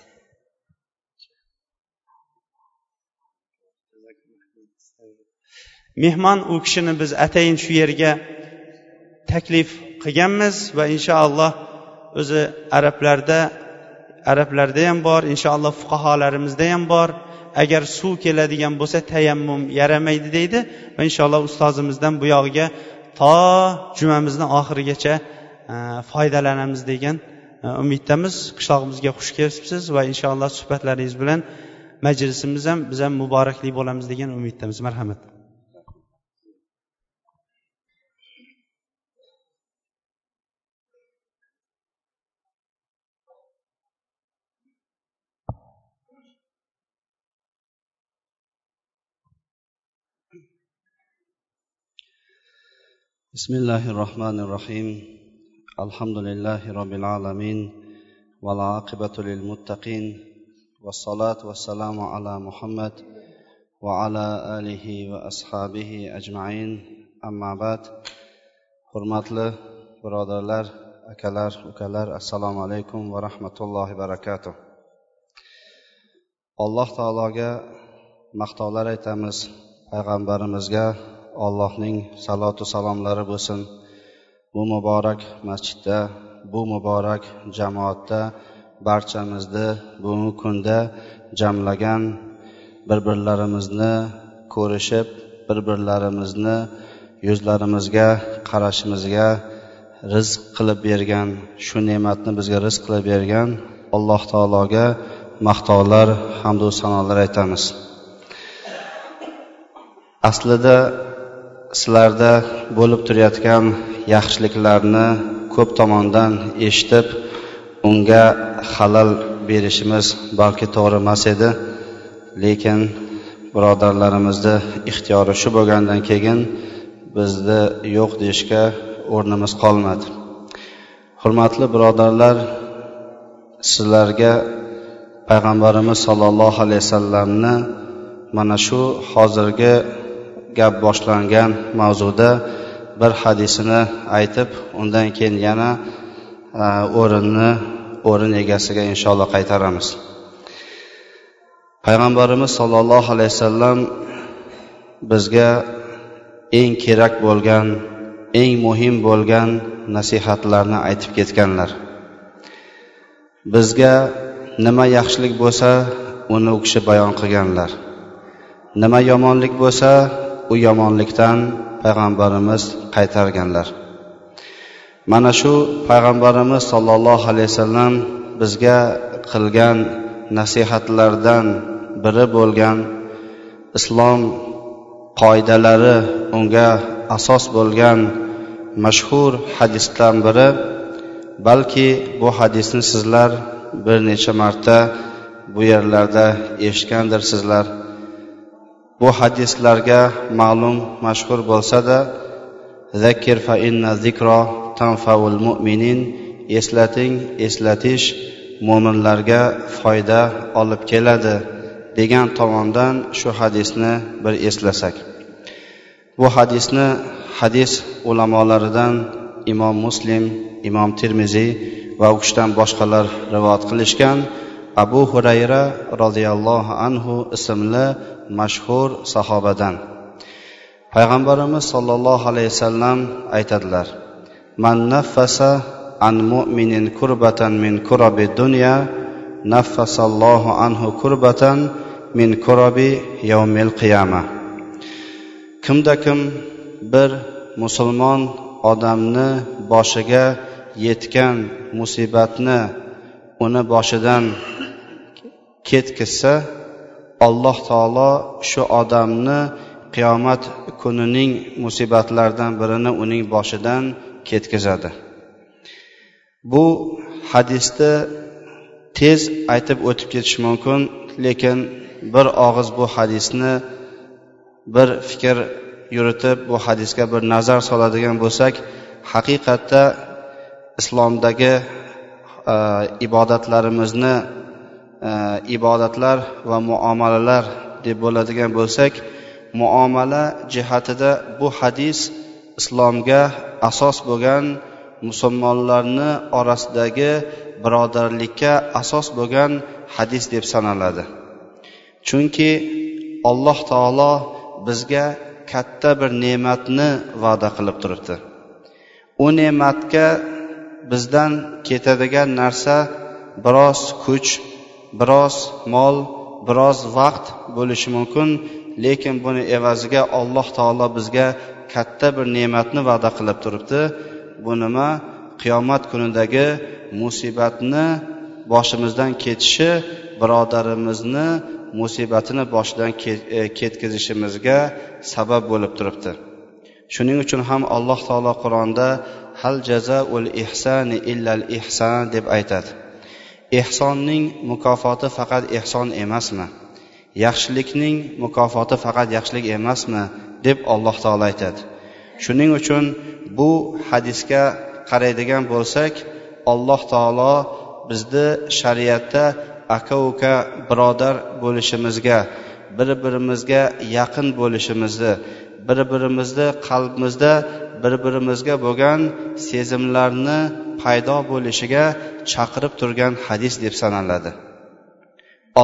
Mehmon u kishini biz atayin shu yerga taklif qilganmiz va inshaalloh o'zi arablarda arablarda ham bor inshaalloh fuqaholarimizda ham bor. Agar suv keladigan bo'lsa tayammum yaramaydi deydi va inshaalloh ustozimizdan bu yog'iga to jumamizni oxirigacha e, foydalanamiz degan e, umiddamiz. Qishlog'imizga xush kelibsiz va inshaalloh suhbatlaringiz bilan majlisimiz ham biz ham muborakli bo'lamiz degan umiddamiz. Marhamat. بسم الله الرحمن الرحيم الحمد لله رب العالمين والعاقبة للمتقين والصلاة والسلام على محمد وعلى آله وأصحابه أجمعين أما بعد حرمات برادر لر أكلر أكلر السلام عليكم ورحمة الله وبركاته الله تعالى مختالر تمز پیغمبرمزگه allohning salotu salomlari bo'lsin. Bu muborak masjidda bu muborak jamoatda barchamizni bugungi kunda jamlagan bir birlarimizni ko'rishib bir birlarimizni yuzlarimizga qarashimizga rizq qilib bergan shu ne'matni bizga rizq qilib bergan alloh taologa maqtovlar hamdu sanolar aytamiz. Aslida sizlarda bo'lib turayotgan yaxshiliklarni ko'p tomondan eshitib unga xalal berishimiz balki to'g'ri emas edi. Lekin birodarlarimizni ixtiyori shu bo'lgandan keyin bizni yo'q deyishga o'rnimiz qolmadi. Hurmatli birodarlar sizlarga payg'ambarimiz sollallohu alayhi vasallamni mana shu hozirgi gap boshlangan mavzuda bir hadisini aytib undan keyin yana e, o'rinni o'rin egasiga inshaalloh qaytaramiz. Payg'ambarimiz sollallohu alayhi vasallam bizga eng kerak bo'lgan eng muhim bo'lgan nasihatlarni aytib ketganlar. Bizga nima yaxshilik bo'lsa uni u kishi bayon qilganlar. Nima yomonlik bo'lsa u yomonlikdan payg'ambarimiz qaytarganlar. Mana shu payg'ambarimiz sollallohu alayhi vasallam bizga qilgan nasihatlardan biri bo'lgan islom qoidalari unga asos bo'lgan mashhur hadisdan biri. Balki bu hadisni sizlar bir necha marta bu yerlarda eshitgandirsizlar. Bu hadislarga ma'lum mashhur bo'lsada zakir fa inna zikro tanfaul mu'minin eslating eslatish mo'minlarga foyda olib keladi degan tomondan shu hadisni bir eslasak. Bu hadisni hadis ulamolaridan imom muslim imom termiziy va u kishidan boshqalar rivoyat qilishgan abu hurayra roziyallohu anhu ismli mashhur sahobadan. Payg'ambarimiz sollallohu alayhi vasallam aytadilar man naffasa an mu'minin kurbatan min kurabi dunya naffasallohu anhu kurbatan min kurabi yawmil qiyama kimda kim bir musulmon odamni boshiga yetgan musibatni uni boshidan ketkizsa alloh taolo shu odamni qiyomat kunining musibatlaridan birini uning boshidan ketkazadi. Bu hadisni tez aytib o'tib ketish mumkin lekin bir og'iz bu hadisni bir fikr yuritib bu hadisga bir nazar soladigan bo'lsak haqiqatda islomdagi e, ibodatlarimizni Э, ibodatlar va muomalalar deb bo'ladigan bo'lsak muomala jihatida bu hadis islomga asos bo'lgan musulmonlarni orasidagi birodarlikka asos bo'lgan hadis deb sanaladi. Chunki alloh taolo bizga katta bir ne'matni va'da qilib turibdi. U ne'matga bizdan ketadigan narsa biroz kuch biroz mol biroz vaqt bo'lishi mumkin lekin buni evaziga alloh taolo bizga katta bir ne'matni va'da qilib turibdi. Bu nima? Qiyomat kunidagi musibatni boshimizdan ketishi birodarimizni musibatini boshidan e, ketkazishimizga sabab bo'lib turibdi. Shuning uchun ham alloh taolo qur'onda hal jazaul ihsani illal ihsan deb aytadi. Ehsonning mukofoti faqat ehson emasmi? Yaxshilikning mukofoti faqat yaxshilik emasmi? deb alloh taolo aytadi. Shuning uchun bu hadisga qaraydigan bo'lsak alloh taolo bizni shariatda aka uka birodar bo'lishimizga bir birimizga yaqin bo'lishimizni bir birimizni qalbimizda bir birimizga bo'lgan sezimlarni paydo bo'lishiga chaqirib turgan hadis deb sanaladi.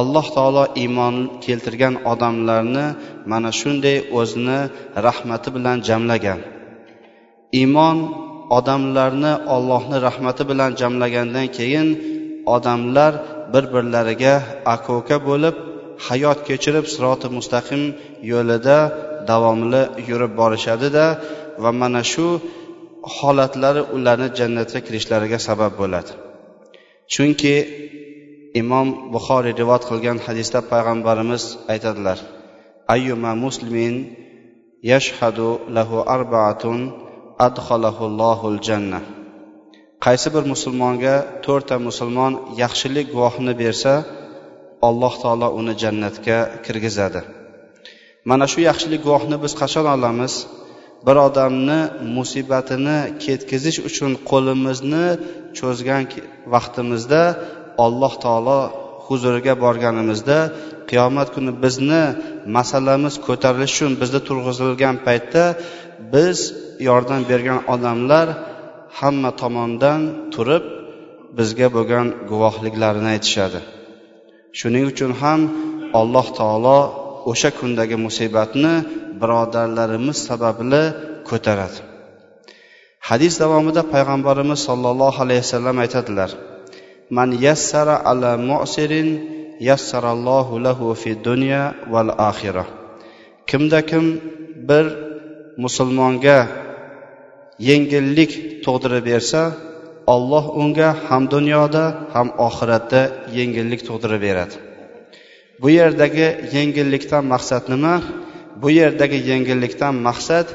Alloh taolo iymon keltirgan odamlarni mana shunday o'zini rahmati bilan jamlagan. Iymon odamlarni ollohni rahmati bilan jamlagandan keyin odamlar bir birlariga akoka bo'lib hayot kechirib siroti mustaqim yo'lida davomli yurib borishadida va mana shu holatlari ularni jannatga kirishlariga sabab bo'ladi. Chunki imom buxoriy rivoyat qilgan hadisda payg'ambarimiz aytadilar ayyuma muslimin yashhadu lahu arbaatun adxalahullohul janna. Qaysi bir musulmonga to'rtta musulmon yaxshilik guvohini bersa alloh taolo uni jannatga kirgizadi. Mana shu yaxshilik guvohni biz qachon olamiz? Bir odamni musibatini ketkazish uchun qo'limizni cho'zgan vaqtimizda alloh taolo huzuriga borganimizda qiyomat kuni bizni masalamiz ko'tarilishi uchun bizni turg'izilgan paytda biz yordam bergan odamlar hamma tomondan turib bizga bo'lgan guvohliklarini aytishadi. Shuning uchun ham alloh taolo o'sha kundagi musibatni birodarlarimiz sababli ko'taradi. Hadis davomida payg'ambarimiz sollallohu alayhi vasallam aytadilar man yassara ala musirin yassarallohu lahu fi dunya val axira kimda kim bir musulmonga yengillik tug'dirib bersa olloh unga ham dunyoda ham oxiratda yengillik tug'dirib beradi. Bu yerdagi yengillikdan maqsad nima? Bu yerdagi yengillikdan maqsad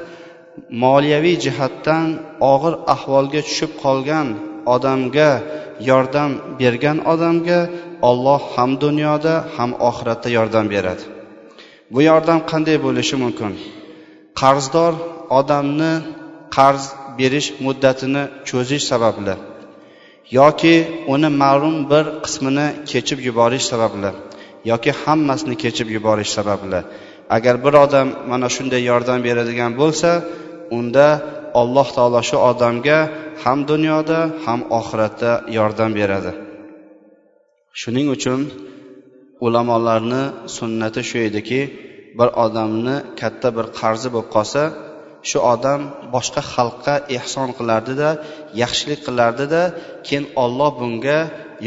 moliyaviy jihatdan og'ir ahvolga tushib qolgan odamga yordam bergan odamga olloh ham dunyoda ham oxiratda yordam beradi. Bu yordam qanday bo'lishi mumkin? Qarzdor odamni qarz berish muddatini cho'zish sababli yoki uni ma'lum bir qismini kechib yuborish sababli. Yoki hammasini kechib yuborish sababli. Agar bir odam mana shunday yordam beradigan bo'lsa unda alloh taolo shu odamga ham dunyoda ham oxiratda yordam beradi. Shuning uchun ulamolarni sunnati shu ediki bir odamni katta bir qarzi bo'lib qolsa shu odam boshqa xalqqa ehson qilardida yaxshilik qilardida keyin olloh bunga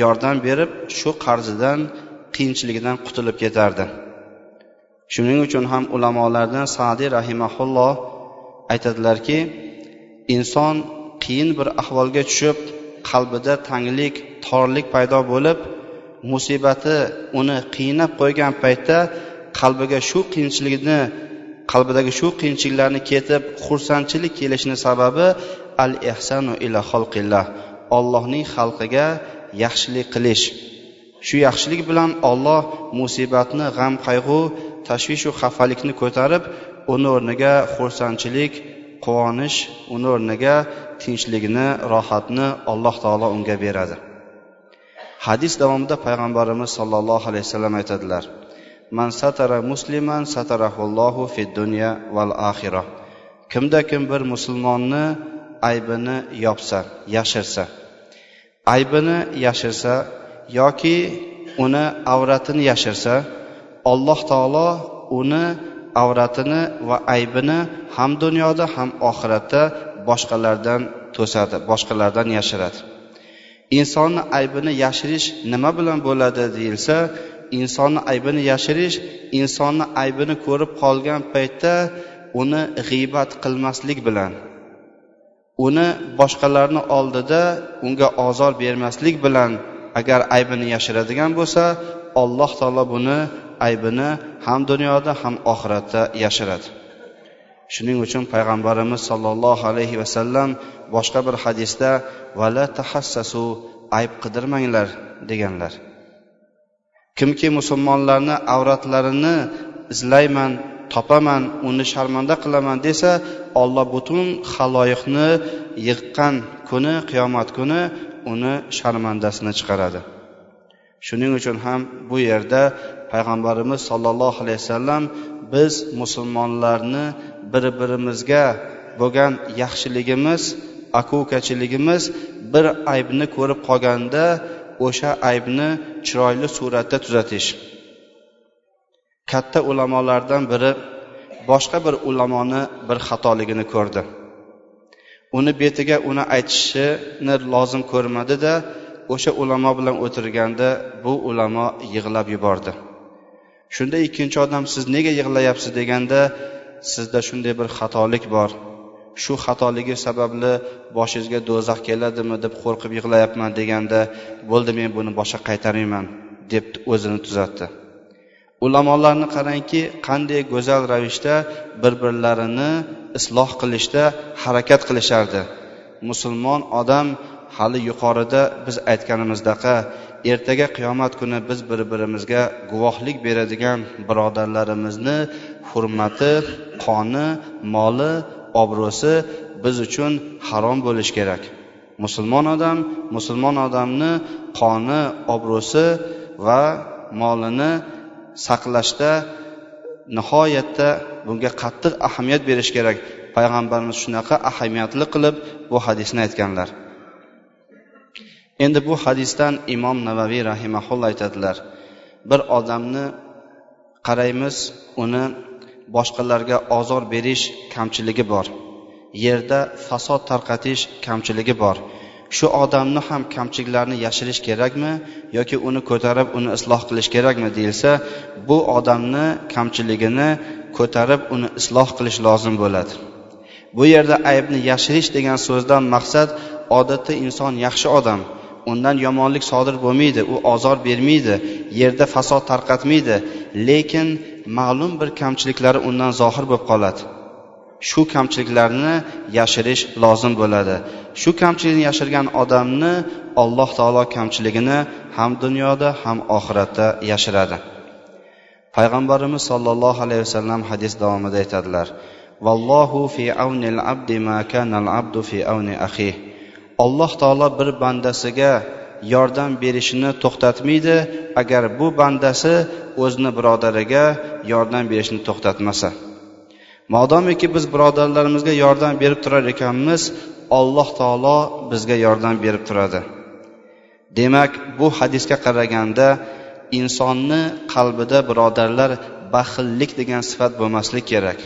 yordam berib shu qarzidan qiyinchiligidan qutulib ketardi. Shuning uchun ham ulamolardan sadiy rahimaulloh aytadilarki inson qiyin bir ahvolga tushib qalbida tanglik torlik paydo bo'lib musibati uni qiynab qo'ygan paytda qalbiga shu qiyinchilikni qalbidagi shu qiyinchiliklarni ketib xursandchilik kelishini sababi al ehsanu ila xalqillah ollohning xalqiga yaxshilik qilish. Shu yaxshilik bilan olloh musibatni g'am qayg'u tashvishu xafalikni ko'tarib uni o'rniga xursandchilik quvonish uni o'rniga tinchlikni rohatni alloh taolo unga beradi. Hadis davomida payg'ambarimiz sollallohu alayhi vasallam aytadilar man satara musliman satarahullohu fid dunya val axira kimda kim bir musulmonni aybini yopsa yashirsa aybini yashirsa yoki uni avratini yashirsa alloh taolo uni avratini va aybini ham dunyoda ham oxiratda boshqalardan to'sadi boshqalardan yashiradi. Insonni aybini yashirish nima bilan bo'ladi deyilsa insonni aybini yashirish insonni aybini ko'rib qolgan paytda uni g'iybat qilmaslik bilan uni boshqalarni oldida unga ozor bermaslik bilan agar aybini yashiradigan bo'lsa alloh taolo buni aybini ham dunyoda ham oxiratda yashiradi. Shuning uchun payg'ambarimiz sollallohu alayhi vasallam boshqa bir hadisda vala tahassasu ayb qidirmanglar deganlar. Kimki musulmonlarni avratlarini izlayman topaman uni sharmanda qilaman desa olloh butun haloyiqni yiqqan kuni qiyomat kuni uni sharmandasini chiqaradi. Shuning uchun ham bu yerda payg'ambarimiz sollallohu alayhi vasallam biz musulmonlarni bir birimizga bo'lgan yaxshiligimiz akukachiligimiz bir aybni ko'rib qolganda o'sha aybni chiroyli suratda tuzatish. Katta ulamolardan biri boshqa bir ulamoni bir xatoligini ko'rdi. Uni betiga uni aytishini lozim ko'rmadida o'sha ulamo bilan o'tirganda bu ulamo yig'lab yubordi. Shunda ikkinchi odam siz nega yig'layapsiz? deganda sizda shunday bir xatolik bor. Shu xatoligi sababli boshingizga do'zax keladimi deb qo'rqib yig'layapman deganda bo'ldi men buni boshqa qaytarmayman deb o'zini tuzatdi. Ulamolarni qarangki qanday go'zal ravishda bir birlarini isloh qilishda harakat qilishardi. Musulmon odam hali yuqorida biz aytganimizdaqa ertaga qiyomat kuni biz bir birimizga guvohlik beradigan birodarlarimizni hurmati qoni moli obro'si biz uchun harom bo'lishi kerak. Musulmon odam musulmon odamni qoni obro'si va molini saqlashda nihoyatda bunga qattiq ahamiyat berish kerak. Payg'ambarimiz shunaqa ahamiyatli qilib bu hadisni aytganlar. Endi bu hadisdan imom navaviy rahimaulloh aytadilar bir odamni qaraymiz uni boshqalarga ozor berish kamchiligi bor. Yerda fasod tarqatish kamchiligi bor. Shu odamni ham kamchiliklarini yashirish kerakmi yoki uni ko'tarib uni isloh qilish kerakmi deyilsa bu odamni kamchiligini ko'tarib uni isloh qilish lozim bo'ladi. Bu yerda aybni yashirish degan so'zdan maqsad odatda inson yaxshi odam. Undan yomonlik sodir bo'lmaydi u ozor bermaydi yerda fasod tarqatmaydi lekin ma'lum bir kamchiliklari undan zohir bo'lib qoladi. Shu kamchiliklarni yashirish lozim bo'ladi. Shu kamchilikni yashirgan odamni alloh taolo kamchiligini ham dunyoda ham oxiratda yashiradi. Payg'ambarimiz sollallohu alayhi vasallam hadis davomida aytadilar vallohu fi avnil abdi ma kanal abdu fi avni axih alloh taolo bir bandasiga yordam berishini to'xtatmaydi agar bu bandasi o'zini birodariga yordam berishni to'xtatmasa. Modomiki biz birodarlarimizga yordam berib turar ekanmiz alloh taolo bizga yordam berib turadi. Demak bu hadisga qaraganda insonni qalbida birodarlar baxillik degan sifat bo'lmaslik kerak.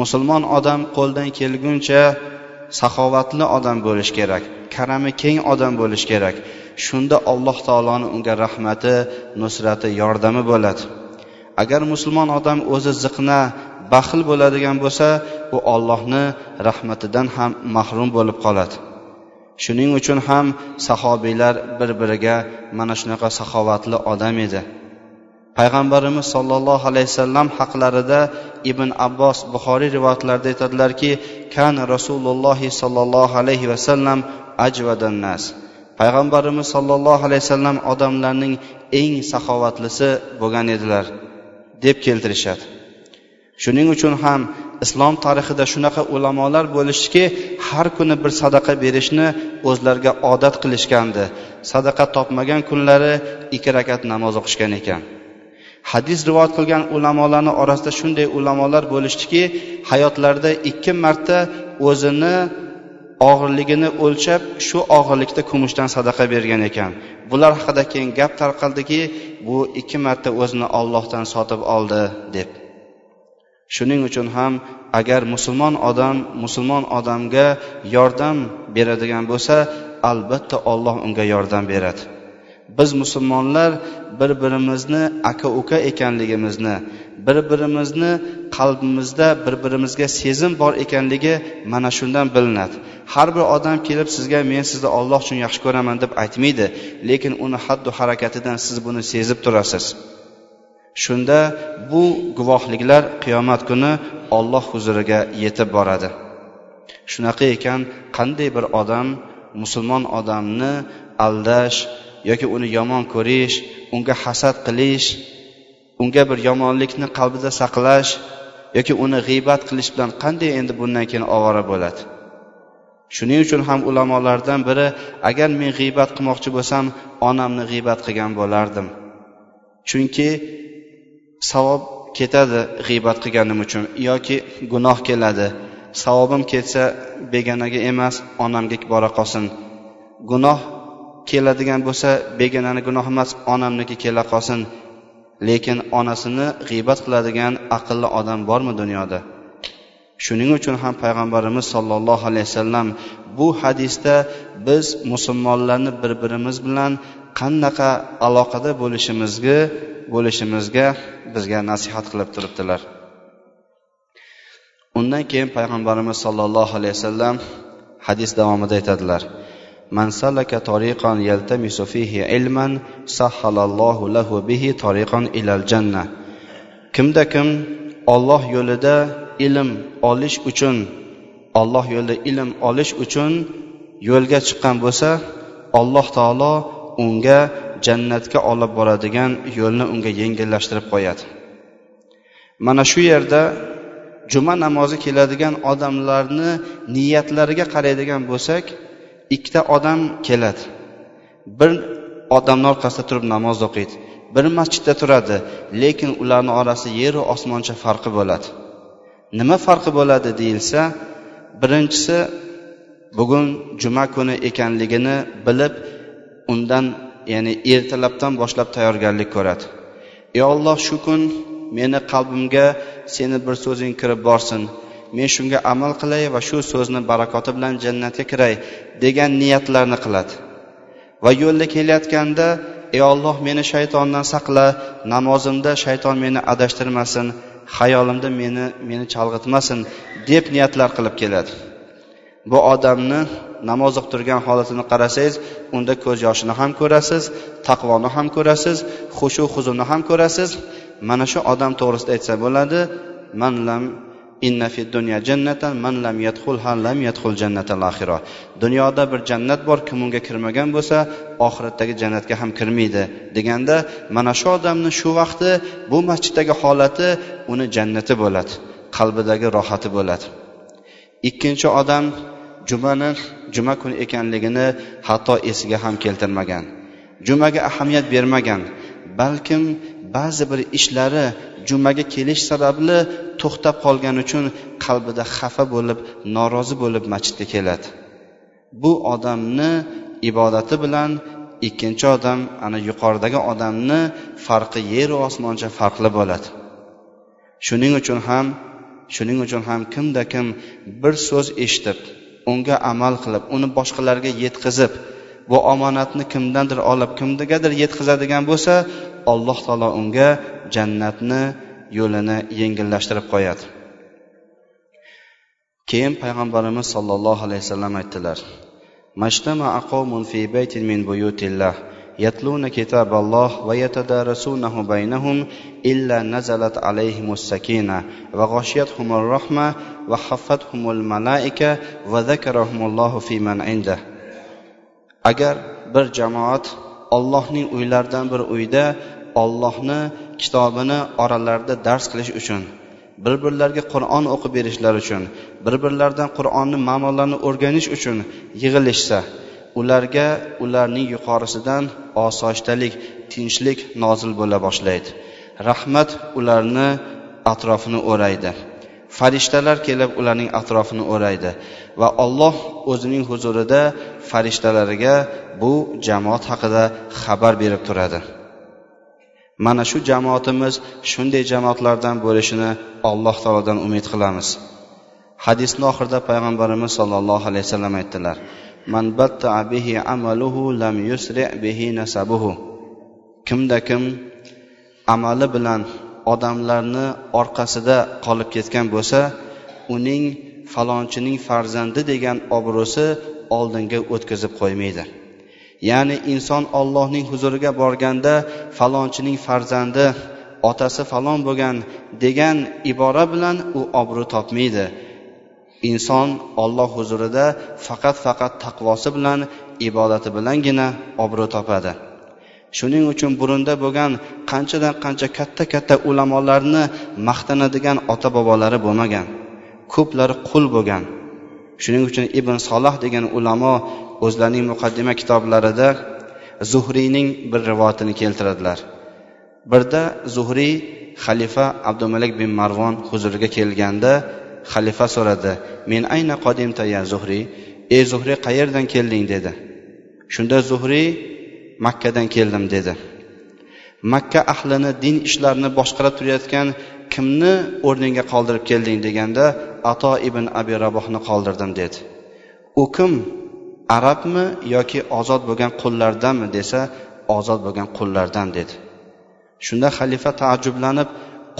Musulmon odam qo'ldan kelguncha saxovatli odam bo'lishi kerak karami keng odam bo'lishi kerak. Shunda alloh taoloni unga rahmati nusrati yordami bo'ladi. Agar musulmon odam o'zi ziqna baxil bo'ladigan bo'lsa u ollohni rahmatidan ham mahrum bo'lib qoladi. Shuning uchun ham sahobiylar bir biriga mana shunaqa saxovatli odam edi. Payg'ambarimiz sollallohu alayhi vasallam haqlarida ibn abbos buxoriy rivoyatlarida aytadilarki kan rasululloh sollallohu alayhi vasallam ajvadannas payg'ambarimiz sollallohu alayhi vasallam odamlarning eng saxovatlisi bo'lgan edilar deb keltirishadi. Shuning uchun ham islom tarixida shunaqa ulamolar bo'lishdiki har kuni bir sadaqa berishni o'zlariga odat qilishgandi. Sadaqa topmagan kunlari ikki rakat namoz o'qishgan ekan. Hadis rivoyat qilgan ulamolarni orasida shunday ulamolar bo'lishdiki hayotlarida ikki marta o'zini og'irligini o'lchab shu og'irlikda kumushdan sadaqa bergan ekan. Bular haqida keyin gap tarqaldiki bu ikki marta o'zini ollohdan sotib oldi deb. Shuning uchun ham agar musulmon odam musulmon odamga yordam beradigan bo'lsa albatta olloh unga yordam beradi. Biz musulmonlar bir birimizni aka uka ekanligimizni bir birimizni qalbimizda bir birimizga sezim bor ekanligi mana shundan bilinadi. Har bir odam kelib sizga men sizni olloh uchun yaxshi ko'raman deb aytmaydi lekin uni haddu harakatidan siz buni sezib turasiz. Shunda bu guvohliklar qiyomat kuni olloh huzuriga yetib boradi. Shunaqa ekan qanday bir odam musulmon odamni aldash yoki uni yomon ko'rish unga hasad qilish unga bir yomonlikni qalbida saqlash yoki uni g'iybat qilish bilan qanday endi bundan keyin ovora bo'ladi? Shuning uchun ham ulamolardan biri agar men g'iybat qilmoqchi bo'lsam onamni g'iybat qilgan bo'lardim. Chunki savob ketadi g'iybat qilganim uchun yoki gunoh keladi. Savobim ketsa begonaga emas onamga bora qolsin. Gunoh keladigan bo'lsa begonani gunohi emas onamniki kela qolsin. Lekin onasini g'iybat qiladigan aqlli odam bormi dunyoda? shuning uchun ham payg'ambarimiz sollallohu alayhi vasallam bu hadisda biz musulmonlarni bir birimiz bilan qanaqa aloqada bo'lishimizga bo'lishimizga bizga nasihat qilib turibdilar undan keyin payg'ambarimiz sollallohu alayhi vasallam hadis davomida aytadilar من سلك طريقا يلتمس فيه علما سهل الله له به طريقا إلى الجنة kimda kim olloh yo'lida ilm olish uchun olloh yo'lida ilm olish uchun yo'lga chiqqan bo'lsa alloh taolo unga jannatga olib boradigan yo'lni unga yengillashtirib qo'yadi. Mana shu yerda juma namozi keladigan odamlarni niyatlariga qaraydigan bo'lsak ikkita odam keladi. Bir odamni orqasida turib namoz o'qiydi bir masjidda turadi lekin ularni orasi yeru osmoncha farqi bo'ladi. Nima farqi bo'ladi deyilsa birinchisi bugun juma kuni ekanligini bilib undan ya'ni ertalabdan boshlab tayyorgarlik ko'radi. Ey olloh shu kun meni qalbimga seni bir so'zing kirib borsin. Men shunga amal qilay va shu so'zni barakoti bilan jannatga kiray degan niyatlarni qiladi. Va yo'lda kelayotganda ey olloh meni shaytondan saqla namozimda shayton meni adashtirmasin. Hayolimda meni meni chalg'itmasin deb niyatlar qilib keladi. Bu odamni namoz o'qib turgan holatini qarasangiz unda ko'z yoshini ham ko'rasiz taqvoni ham ko'rasiz xushu huzurni ham ko'rasiz. Mana shu odam to'g'risida aytsa bo'ladi man lam inna fi dunya jannatan man lam yadkhulha lam yadkhul jannatal axira dunyoda bir jannat bor kim unga kirmagan bo'lsa oxiratdagi jannatga ham kirmaydi deganda mana shu odamni shu vaqti bu masjiddagi holati uni jannati bo'ladi qalbidagi rohati bo'ladi. Ikkinchi odam jumani juma kuni ekanligini hatto esiga ham keltirmagan. Jumaga ahamiyat bermagan balkim ba'zi bir ishlari jumaga kelish sababli to'xtab qolgani uchun qalbida xafa bo'lib norozi bo'lib masjidga keladi. Bu odamni ibodati bilan ikkinchi odam ana yuqoridagi odamni farqi yeru osmoncha farqli bo'ladi. Shuning uchun ham shuning uchun ham kimda kim bir so'z eshitib unga amal qilib uni boshqalarga yetkazib bu omonatni kimdandir olib kimgadir yetkazadigan bo'lsa alloh taolo unga jannatni yo'lini yengillashtirib qo'yadi keyin payg'ambarimiz sollallohu alayhi vasallam aytdilar majtama aqomun fi baytin min buyutillah يتلون كتاب الله ويتدارسونه بينهم إلا نزلت عليهم السكينة وغشيتهم الرحمة وحفتهم الملائكة وذكرهم الله في من عنده agar bir jamoat ollohning uylaridan bir uyda ollohni kitobini oralarida dars qilish uchun bir birlariga qur'on o'qib berishlari uchun bir birlaridan qur'onni ma'nolarini o'rganish uchun yig'ilishsa ularga ularning yuqorisidan osoyishtalik tinchlik nozil bo'la boshlaydi. Rahmat ularni atrofini o'raydi. Farishtalar kelib ularning atrofini o'raydi va olloh o'zining huzurida farishtalariga bu jamoat haqida xabar berib turadi. Mana shu jamoatimiz shunday jamoatlardan bo'lishini alloh taolodan umid qilamiz. Hadisni oxirida payg'ambarimiz sollallohu alayhi vasallam aytdilar man bihi amaluhu lam yusri bihi nasabuhu. Kimda kim amali bilan odamlarni orqasida qolib ketgan bo'lsa uning falonchining farzandi degan obro'si oldinga o'tkazib qo'ymaydi. Ya'ni inson ollohning huzuriga borganda falonchining farzandi otasi falon bo'lgan degan ibora bilan u obro' topmaydi. Inson olloh huzurida faqat faqat taqvosi bilan ibodati bilangina obro' topadi. Shuning uchun burunda bo'lgan qanchadan qancha katta katta ulamolarni maqtanadigan ota bobolari bo'lmagan. Ko'plari qul bo'lgan. Shuning uchun ibn soloh degan ulamo o'zlarining muqaddima kitoblarida zuhriyning bir rivoyatini keltiradilar. Birda zuhriy xalifa abdumalik bin marvon huzuriga kelganda xalifa so'radi men ayna qodimta ya zuhriy? Ey zuhriy qayerdan kelding? dedi. Shunda zuhriy makkadan keldim dedi. Makka ahlini din ishlarini boshqarib turayotgan kimni o'rningga qoldirib kelding? deganda ato ibn abi rabohni qoldirdim dedi. U kim? Arabmi yoki ozod bo'lgan qullardanmi desa ozod bo'lgan qullardan dedi. Shunda xalifa taajjublanib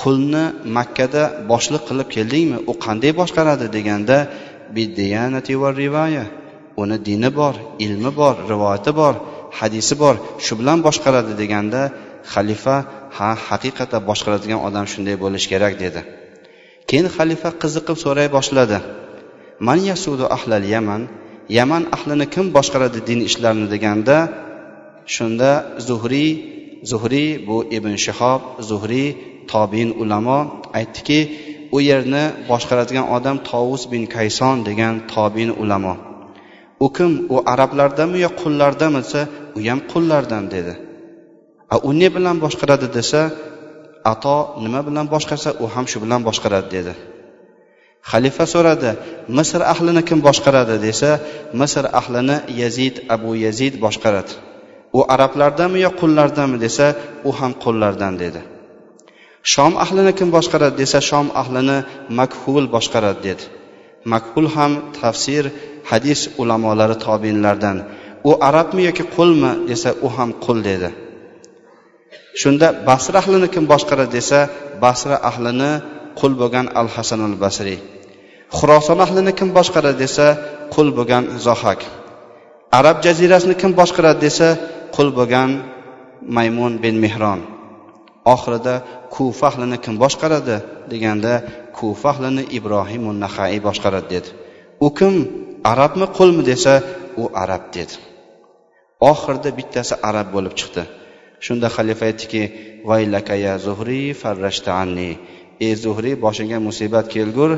qulni makkada boshliq qilib keldingmi u qanday boshqaradi deganda biddiyanati va rivoya uni dini bor ilmi bor rivoyati bor hadisi bor shu bilan boshqaradi deganda xalifa ha haqiqatda boshqaradigan odam shunday bo'lishi kerak dedi. Keyin xalifa qiziqib so'ray boshladi. Man yasudu ahlal yaman yaman ahlini kim boshqaradi din ishlarini deganda shunda zuhriy zuhriy bu ibn shihob zuhriy tobin ulamo aytdiki u yerni boshqaradigan odam tovus bin kayson degan tobin ulamo. U kim? U arablardami yo qullardami desa u ham qullardan dedi. A u ne bilan boshqaradi desa ato nima bilan boshqarsa u ham shu bilan boshqaradi dedi. Xalifa so'radi misr ahlini kim boshqaradi? desa misr ahlini yazid abu yazid boshqaradi. U arablardami yo qullardanmi desa u ham qullardan dedi. Shom ahlini kim boshqaradi? desa shom ahlini makhul boshqaradi dedi. Makhul ham tafsir hadis ulamolari tobinlardan u arabmi yoki qulmi? desa u ham qul dedi. Shunda basra ahlini kim boshqaradi desa basra ahlini qul bo'lgan al hasan al basriy xuroson ahlini kim boshqaradi desa qul bo'lgan zohak. Arab jazirasini kim boshqaradi desa qul bo'lgan maymun bin mehron oxirida kufa ahlini kim boshqaradi deganda kufa ahlini ibrohim nahaiy boshqaradi dedi. U kim? Arabmi qulmi desa u arab dedi. Oxirida bittasi arab bo'lib chiqdi. Shunda xalifa aytdiki vaylakaya zuhriy farrashta anni. Ey zuhriy boshingga musibat kelgur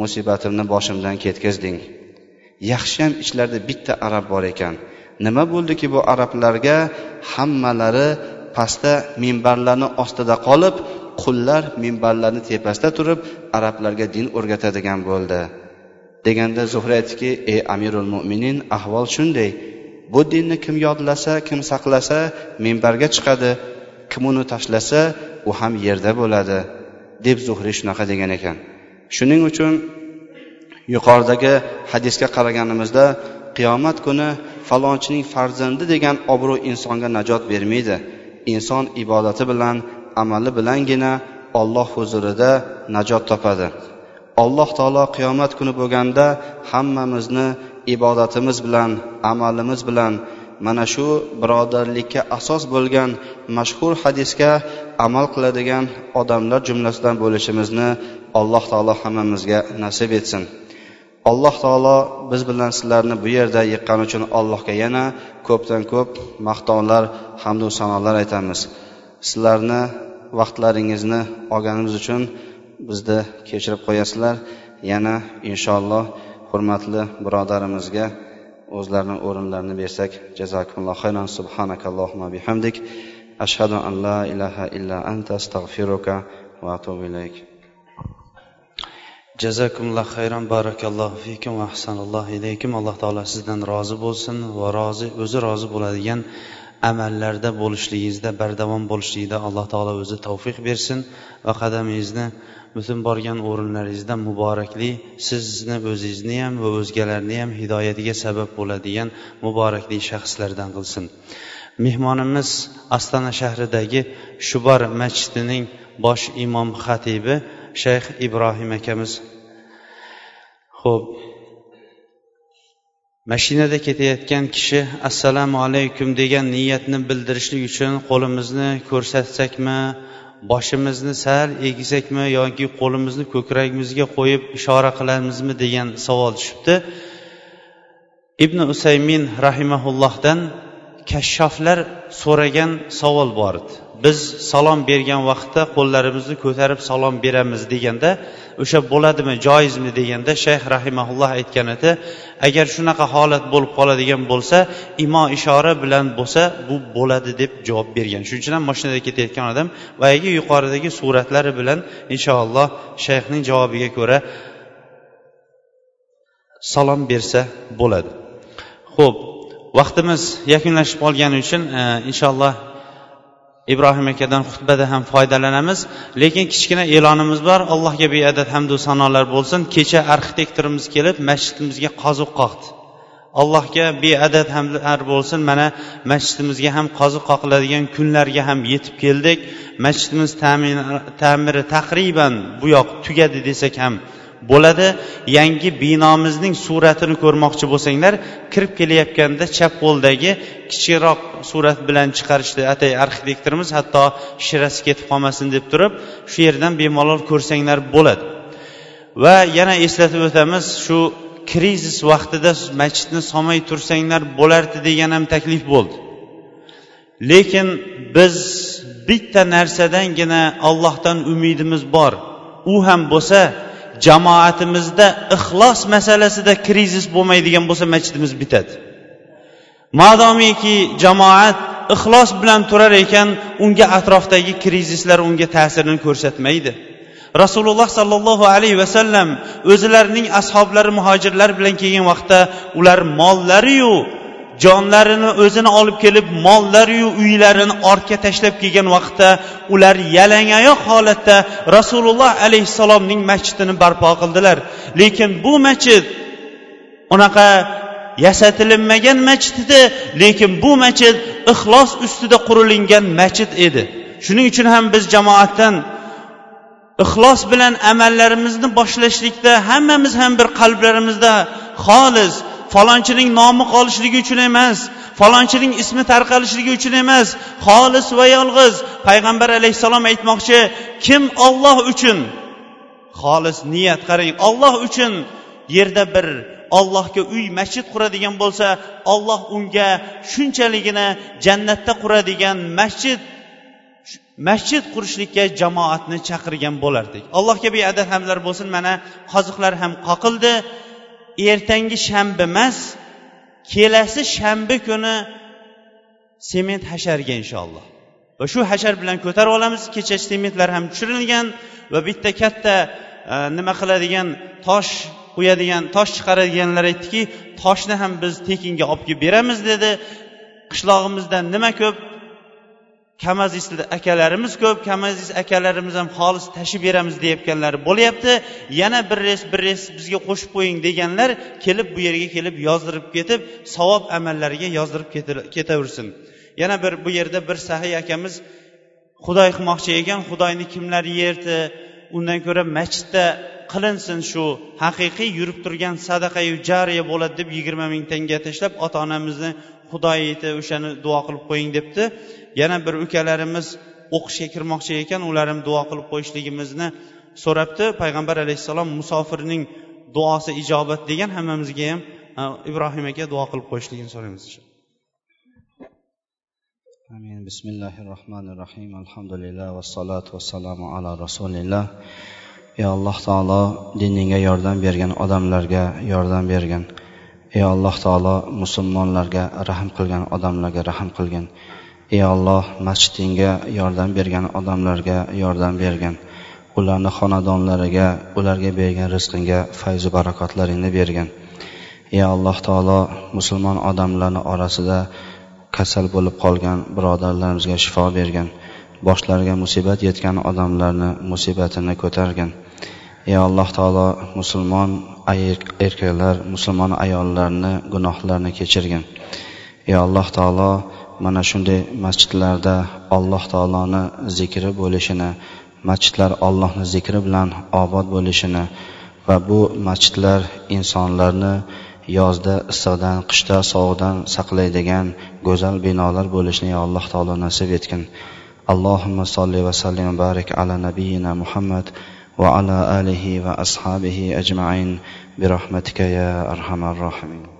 musibatimni boshimdan ketkazding yaxshiyam ichlarida bitta arab bor ekan. Nima bo'ldiki bu arablarga? Hammalari pastda minbarlarni ostida qolib qullar minbarlarni tepasida turib arablarga din o'rgatadigan bo'ldi. Deganda zuhra aytdiki ey amirul mo'minin ahvol shunday. Bu dinni kim yodlasa kim saqlasa minbarga chiqadi. Kim uni tashlasa u ham yerda bo'ladi. Deb zuhriy shunaqa degan ekan. Shuning uchun yuqoridagi hadisga qaraganimizda qiyomat kuni falonchining farzandi degan obro' insonga najot bermaydi. Inson ibodati bilan amali bilangina olloh huzurida najot topadi. Alloh taolo qiyomat kuni bo'lganda hammamizni ibodatimiz bilan amalimiz bilan mana shu birodarlikka asos bo'lgan mashhur hadisga amal qiladigan odamlar jumlasidan bo'lishimizni alloh taolo hammamizga nasib etsin. Alloh taolo biz bilan sizlarni bu yerda yiqqani uchun allohga yana ko'pdan ko'p maqtovlar hamdu sanolar aytamiz. Sizlarni vaqtlaringizni olganimiz uchun bizni kechirib qo'yasizlar. Yana inshaalloh hurmatli birodarimizga o'zlarini o'rinlarini bersak jazakumulloh xayron subhanakallohumma bihamdik. Ashhadu an la ilaha illa anta astag'firuka va atubu ilayk. Jazakumulloh xayron barakallohu fikum va ahsanallohu ilaykum. Alloh taolo sizdan rozi bo'lsin va rozi o'zi rozi bo'ladigan amallarda bo'lishligingizda bardavom bo'lishligida alloh taolo o'zi tavfiq bersin va qadamingizni butun borgan o'rinlaringizda muborakli sizni o'zingizni ham va o'zgalarni ham hidoyatiga sabab bo'ladigan muborakli shaxslardan qilsin. Mehmonimiz astana shahridagi shubar masjidining bosh imom xatibi shayx ibrohim akamiz. Ho'p mashinada ketayotgan kishi assalomu alaykum degan niyatni bildirishlik uchun qo'limizni ko'rsatsakmi boshimizni sal egizakmi yoki qo'limizni ko'kragimizga qo'yib ishora qilamizmi degan savol tushibdi. Ibn usaymin rahimaullohdan kashshoflar so'ragan savol bor edi. Biz salom bergan vaqtda qo'llarimizni ko'tarib salom beramiz deganda o'sha bo'ladimi joizmi deganda shayx rahimaulloh aytgan edi agar shunaqa holat bo'lib qoladigan bo'lsa imo ishora bilan bo'lsa bu bo'ladi deb javob bergan. Shuning uchun ham mashinada ketayotgan odam boyagi yuqoridagi suratlari bilan inshaalloh shayxning javobiga ko'ra salom bersa bo'ladi. Ho'p vaqtimiz yakunlashib qolgani uchun e, inshaalloh ibrohim akadan xutbada ham foydalanamiz. Lekin kichkina e'lonimiz bor. Allohga beadad hamdu sanolar bo'lsin. Kecha arxitektorimiz kelib masjidimizga qoziq qoqdi. Allohga beadad hamdlar bo'lsin. Mana masjidimizga ham qoziq qoqiladigan kunlarga ham yetib keldik. Masjidimiz ta'miri taqriban bu yoq tugadi desak ham bo'ladi. Yangi binomizning suratini ko'rmoqchi bo'lsanglar kirib kelayotganda chap qo'ldagi kichikroq surat bilan chiqarishdi. Atay arxitektorimiz hatto shirasi ketib qolmasin deb turib shu yerdan bemalol ko'rsanglar bo'ladi. Va yana eslatib o'tamiz shu krizis vaqtida masjidni solmay tursanglar bo'lardi degan ham taklif bo'ldi. Lekin biz bitta narsadangina allohdan umidimiz bor. U ham bo'lsa jamoatimizda ixlos masalasida krizis bo'lmaydigan bo'lsa masjidimiz bitadi. Madomiki jamoat ixlos bilan turar ekan unga atrofdagi krizislar unga ta'sirini ko'rsatmaydi. Rasululloh sollallohu alayhi vasallam o'zlarining ashoblari muhojirlar bilan kelgan vaqtda ular mollariyu jonlarini o'zini olib kelib mollariyu uylarini ortga tashlab kelgan vaqtda ular yalangoyoq holatda rasululloh alayhissalomning masjidini barpo qildilar. Lekin bu masjid unaqa yasatilinmagan masjid edi lekin bu masjid ixlos ustida qurilingan masjid edi. Shuning uchun ham biz jamoatdan ixlos bilan amallarimizni boshlashlikda hammamiz ham bir qalblarimizda xolis falonchining nomi qolishligi uchun emas falonchining ismi tarqalishligi uchun emas xolis va yolg'iz payg'ambar alayhissalom aytmoqchi kim olloh uchun? Xolis niyat qarang olloh uchun. Yerda bir ollohga uy masjid quradigan bo'lsa olloh unga shunchaligina jannatda quradigan masjid masjid qurishlikka jamoatni chaqirgan bo'lardik. Allohga beadad hamdlar bo'lsin. Mana qoziqlar ham qoqildi. Ertangi shanba emas kelasi shanba kuni sement hasharga inshaalloh. Va shu hashar bilan ko'tarib olamiz kecha sementlar ham tushirilgan va bitta katta e, nima qiladigan tosh qo'yadigan tosh chiqaradiganlar aytdiki toshni ham biz tekinga olib kelib beramiz dedi. Qishlog'imizda nima ko'p kamaziz akalarimiz ko'p kamazis akalarimiz ham xolis tashib beramiz deyayotganlar bo'lyapti. Yana bir res bir res bizga qo'shib qo'ying deganlar kelib bu yerga kelib yozdirib ketib savob amallariga yozdirib ketaversin. Yana bir bu yerda bir sahiy akamiz xudoy qilmoqchi ekan xudoyni kimlar yerdi? Undan ko'ra masjidda qilinsin shu haqiqiy yurib turgan sadaqayu jariya bo'ladi deb yigirma ming tanga tashlab ota onamizni xudoy eti o'shani duo qilib qo'ying debdi. Yana bir ukalarimiz o'qishga kirmoqchi ekan ular ham duo qilib qo'yishligimizni so'rabdi. Payg'ambar alayhissalom musofirning duosi ijobat degan hammamizga ham ibrohim aka duo qilib qo'yishligini so'raymiz amin. Bismillahi rohmanir rohim alhamdulillah vassalotu vassalamu ala rasulilloh ey alloh taolo diningga yordam bergan odamlarga yordam bergin. Ey alloh taolo musulmonlarga rahm qilgan odamlarga rahm qilgin. Ey olloh masjidingga yordam bergan odamlarga yordam bergin. Ularni xonadonlariga ularga bergan rizqingga fayzu barakotlaringni bergin. Ey alloh taolo musulmon odamlarni orasida kasal bo'lib qolgan birodarlarimizga shifo bergin. Boshlariga musibat yetgan odamlarni musibatini ko'targin. Ey alloh taolo musulmon erkaklar musulmon ayollarni gunohlarini kechirgin. Ey alloh taolo mana shunday masjidlarda alloh taoloni zikri bo'lishini masjidlar allohni zikri bilan obod bo'lishini va bu masjidlar insonlarni yozda issiqdan qishda sovuqdan saqlaydigan go'zal binolar bo'lishini alloh taolo nasib etgin. Allohimma solli va sallim barik ala nabiyina muhammad va ala alihi va ashabihi ajmain. Birahmatika ya arhamar rohimin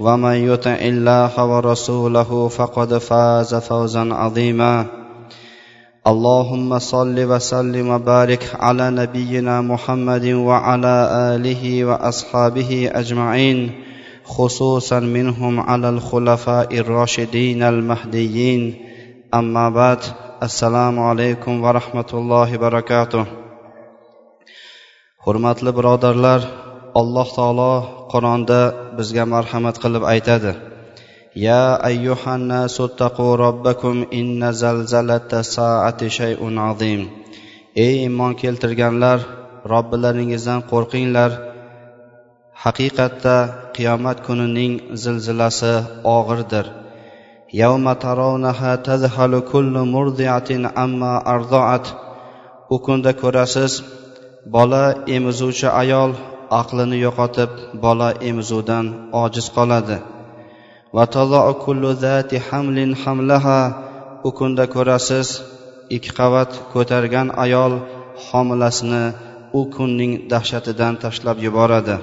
ومن يطع الله ورسوله فقد فاز فوزا عظيما. اللهم صل وسلم وبارك على نبينا محمد وعلى اله واصحابه اجمعين خصوصا منهم على الخلفاء الراشدين المهديين. اما بعد السلام عليكم ورحمه الله وبركاته. Hurmatli birodarlar alloh taolo qur'onda bizga marhamat qilib aytadi يا أيها الناس اتقوا ربكم إن زلزلة الساعة شيء عظيم ey iymon keltirganlar robbilaringizdan qo'rqinglar haqiqatda qiyomat kunining zilzilasi og'irdir يوم ترونها تذهل كل مرضعة عما أرضعت u kunda ko'rasiz bola emizuvchi ayol aqlini yo'qotib bola emizuvdan ojiz qoladi. U kunda ko'rasiz ikki qavat ko'targan ayol homilasini u kunning dahshatidan tashlab yuboradi.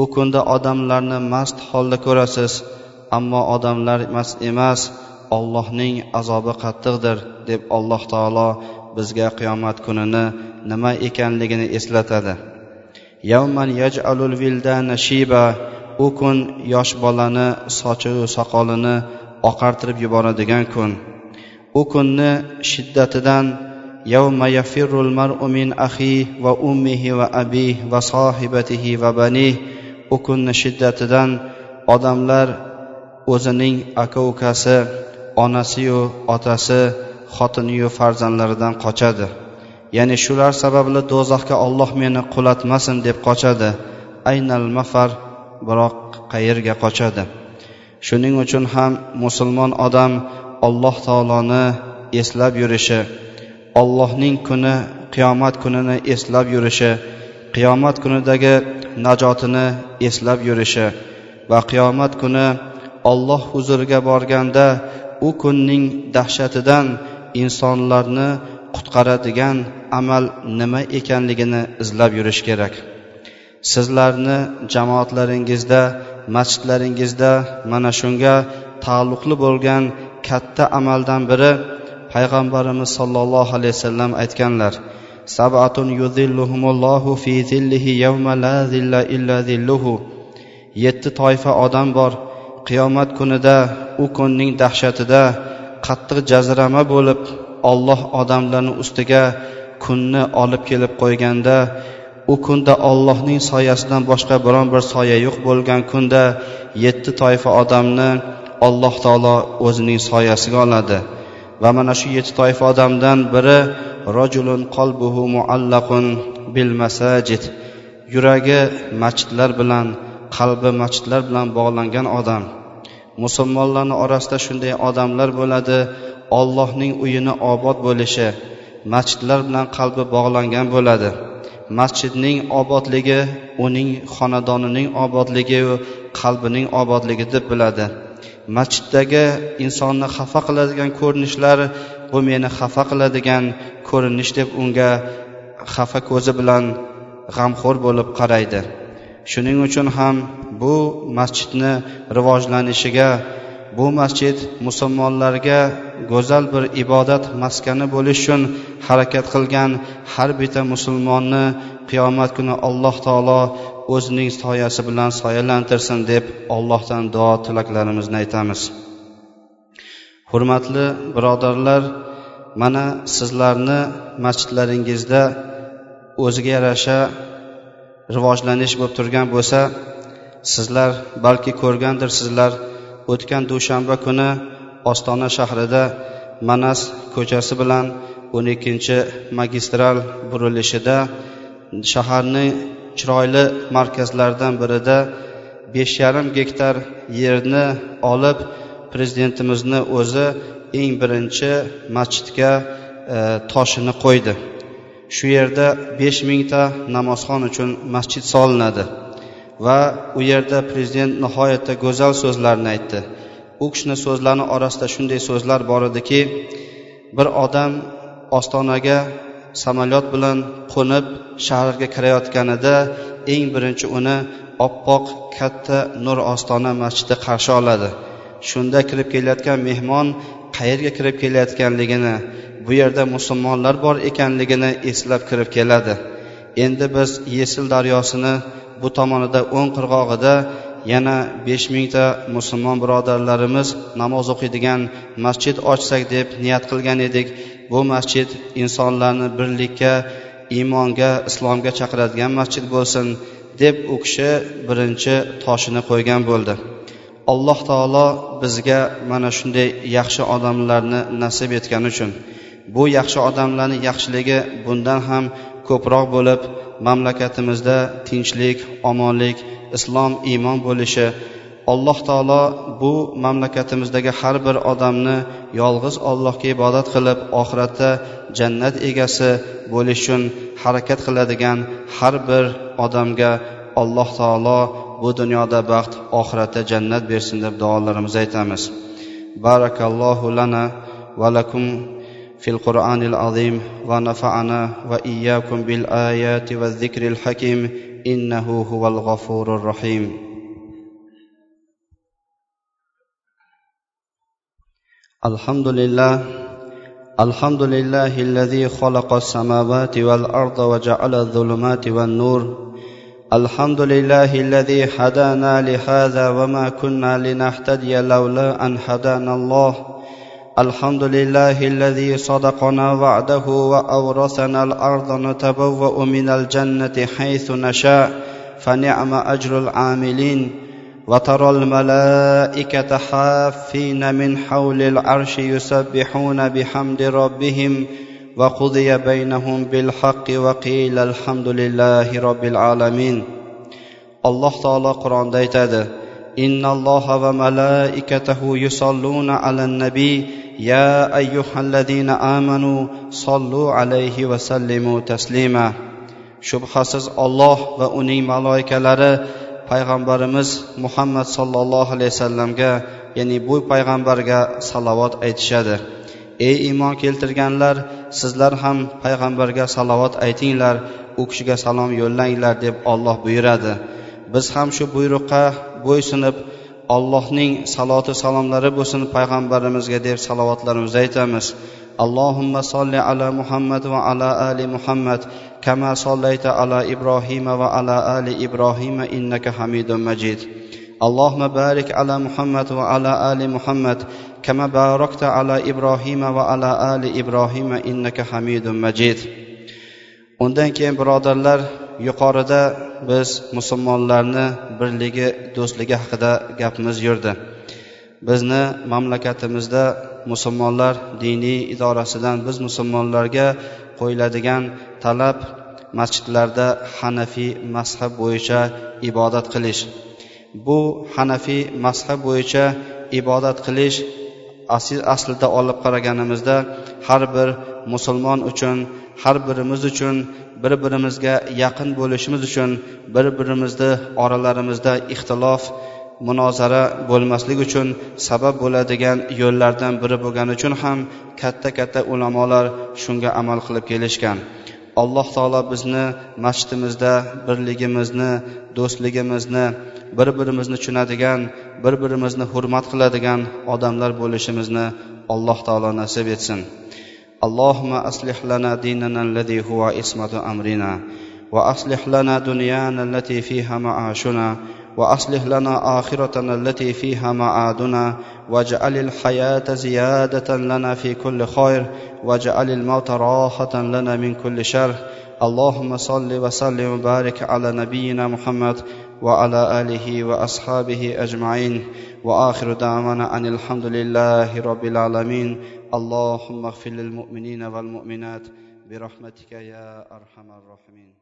U kunda odamlarni mast holda ko'rasiz ammo odamlar mast emas ollohning azobi qattiqdir deb alloh taolo bizga qiyomat kunini nima ekanligini eslatadi. Yavman yaj'alul vildana shiba u kun yosh bolani sochiu soqolini oqartirib yuboradigan kun. U kunni shiddatidan yavma yafirrul mar'u min ahi va ummihi va abih va sohibatihi va banih u kunni shiddatidan odamlar o'zining aka ukasi onasiyu otasi xotiniyu farzandlaridan qochadi. Ya'ni shular sababli do'zaxga olloh meni qulatmasin deb qochadi. Aynal mafar biroq qayerga qochadi? Shuning uchun ham musulmon odam alloh taoloni eslab yurishi ollohning kuni qiyomat kunini eslab yurishi qiyomat kunidagi najotini eslab yurishi va qiyomat kuni olloh huzuriga borganda u kunning dahshatidan insonlarni qutqaradigan amal nima ekanligini izlab yurish kerak. Sizlarni jamoatlaringizda masjidlaringizda mana shunga taalluqli bo'lgan katta amaldan biri payg'ambarimiz sollallohu alayhi vasallam aytganlar sabatun yuzilluhumullohu fi zillihi yawma la zilla illa zilluhu. Yetti toifa odam bor qiyomat kunida u kunning dahshatida qattiq jazirama bo'lib olloh odamlarni ustiga kunni olib kelib qo'yganda u kunda ollohning soyasidan boshqa biron bir soya yo'q bo'lgan kunda yetti toifa odamni alloh taolo o'zining soyasiga oladi. Va mana shu yetti toifa odamdan biri rojulun qalbuhu muallaqun bil masajid. Yuragi masjidlar bilan qalbi masjidlar bilan bog'langan odam. Musulmonlarni orasida shunday odamlar bo'ladi ollohning uyini obod bo'lishi masjidlar bilan qalbi bog'langan bo'ladi. Masjidning obodligi uning xonadonining obodligi qalbining obodligi deb biladi. Masjiddagi insonni xafa qiladigan ko'rinishlar bu meni xafa qiladigan ko'rinish deb unga xafa ko'zi bilan g'amxo'r bo'lib qaraydi. Shuning uchun ham bu masjidni rivojlanishiga bu masjid musulmonlarga go'zal bir ibodat maskani bo'lish uchun harakat qilgan har bitta musulmonni qiyomat kuni alloh taolo o'zining soyasi bilan soyalantirsin deb allohdan duo tilaklarimizni aytamiz. Hurmatli birodarlar mana sizlarni masjidlaringizda o'ziga yarasha rivojlanish bo'lib turgan bo'lsa sizlar balki ko'rgandirsizlar o'tgan dushanba kuni ostona shahrida manas ko'chasi bilan o'n ikkinchi magistral burilishida shaharning chiroyli markazlaridan birida besh yarim gektar yerni olib prezidentimizni o'zi eng birinchi masjidga e, toshini qo'ydi. Shu yerda besh mingta namozxon uchun masjid solinadi. Va u yerda prezident nihoyatda go'zal so'zlarni aytdi. U kishini so'zlarini orasida shunday so'zlar bor ediki bir odam ostonaga samolyot bilan qo'nib shaharga kirayotganida eng birinchi uni oppoq katta nur ostona masjidi qarshi oladi. Shunda kirib kelayotgan mehmon qayerga kirib kelayotganligini bu yerda musulmonlar bor ekanligini eslab kirib keladi. Endi biz yesil daryosini bu tomonida o'ng qirg'og'ida yana besh mingta musulmon birodarlarimiz namoz o'qiydigan masjid ochsak deb niyat qilgan edik. Bu masjid insonlarni birlikka iymonga islomga chaqiradigan masjid bo'lsin deb u kishi birinchi toshini qo'ygan bo'ldi. Alloh taolo bizga mana shunday yaxshi odamlarni nasib etgani uchun bu yaxshi odamlarni yaxshiligi bundan ham ko'proq bo'lib mamlakatimizda tinchlik omonlik islom iymon bo'lishi alloh taolo bu mamlakatimizdagi har bir odamni yolg'iz allohga ibodat qilib oxiratda jannat egasi bo'lish uchun harakat qiladigan har bir odamga alloh taolo bu dunyoda baxt oxiratda jannat bersin deb duolarimizni aytamiz barakallohu lana va lakum في القرآن العظيم ونفعنا وإياكم بالآيات والذكر الحكيم إنه هو الغفور الرحيم الحمد لله الحمد لله الذي خلق السماوات والأرض وجعل الظلمات والنور الحمد لله الذي هدانا لهذا وما كنا لنهتدي لولا أن هدانا الله. الحمد لله الذي صدقنا وعده وأورثنا الأرض نتبوأ من الجنة حيث نشاء فنعم أجر العاملين. وترى الملائكة حافين من حول العرش يسبحون بحمد ربهم. وقضي بينهم بالحق وقيل الحمد لله رب العالمين الله تعالى قرآن aytadi إن الله وملائكته يصلون على النبي يا أيها الذين آمنوا صلوا عليه وسلموا تسليما shubhasiz olloh va uning maloikalari payg'ambarimiz muhammad sollallohu alayhi vasallamga ya'ni bu payg'ambarga salovat aytishadi ey iymon keltirganlar sizlar ham payg'ambarga salovat aytinglar u kishiga salom yo'llanglar deb olloh buyuradi biz ham shu buyruqqa bo'ysunib allohning saloti salomlari bo'lsin payg'ambarimizga deb salovatlarimizni aytamiz allohumma solli ala muhammad va ala ali muhammad kama sollayta ala ibrohima va ala ali ibrohima innaka hamidun majid اللهم بارك على محمد وعلى ال محمد كما باركت على ابراهيم وعلى ال ابراهيم انك حميد مجيد undan keyin birodarlar yuqorida biz musulmonlarni birligi do'stligi haqida gapimiz yurdi bizni mamlakatimizda musulmonlar diniy idorasidan biz musulmonlarga qo'yiladigan talab masjidlarda hanafiy mazhab bo'yicha ibodat qilish bu hanafiy mazhab bo'yicha ibodat qilish aslida olib qaraganimizda har bir musulmon uchun har birimiz uchun bir birimizga yaqin bo'lishimiz uchun bir birimizni oralarimizda ixtilof munozara bo'lmasligi uchun sabab bo'ladigan yo'llardan biri bo'lgani uchun ham katta katta ulamolar shunga amal qilib kelishgan. alloh taolo bizni masjidimizda birligimizni do'stligimizni bir birimizni tushunadigan bir birimizni hurmat qiladigan odamlar bo'lishimizni alloh taolo nasib etsin اللهم أصلح لنا ديننا الذي هو عصمة أمرنا وأصلح لنا دنيانا التي فيها معاشنا وأصلح لنا آخرتنا التي فيها معادنا واجعل الحياة زيادة لنا في كل خير واجعل الموت راحة لنا من كل شر. اللهم صل وسلم وبارك على نبينا محمد وعلى آله وأصحابه أجمعين. وآخر دعوانا أن الحمد لله رب العالمين. اللهم اغفر للمؤمنين والمؤمنات برحمتك يا أرحم الراحمين.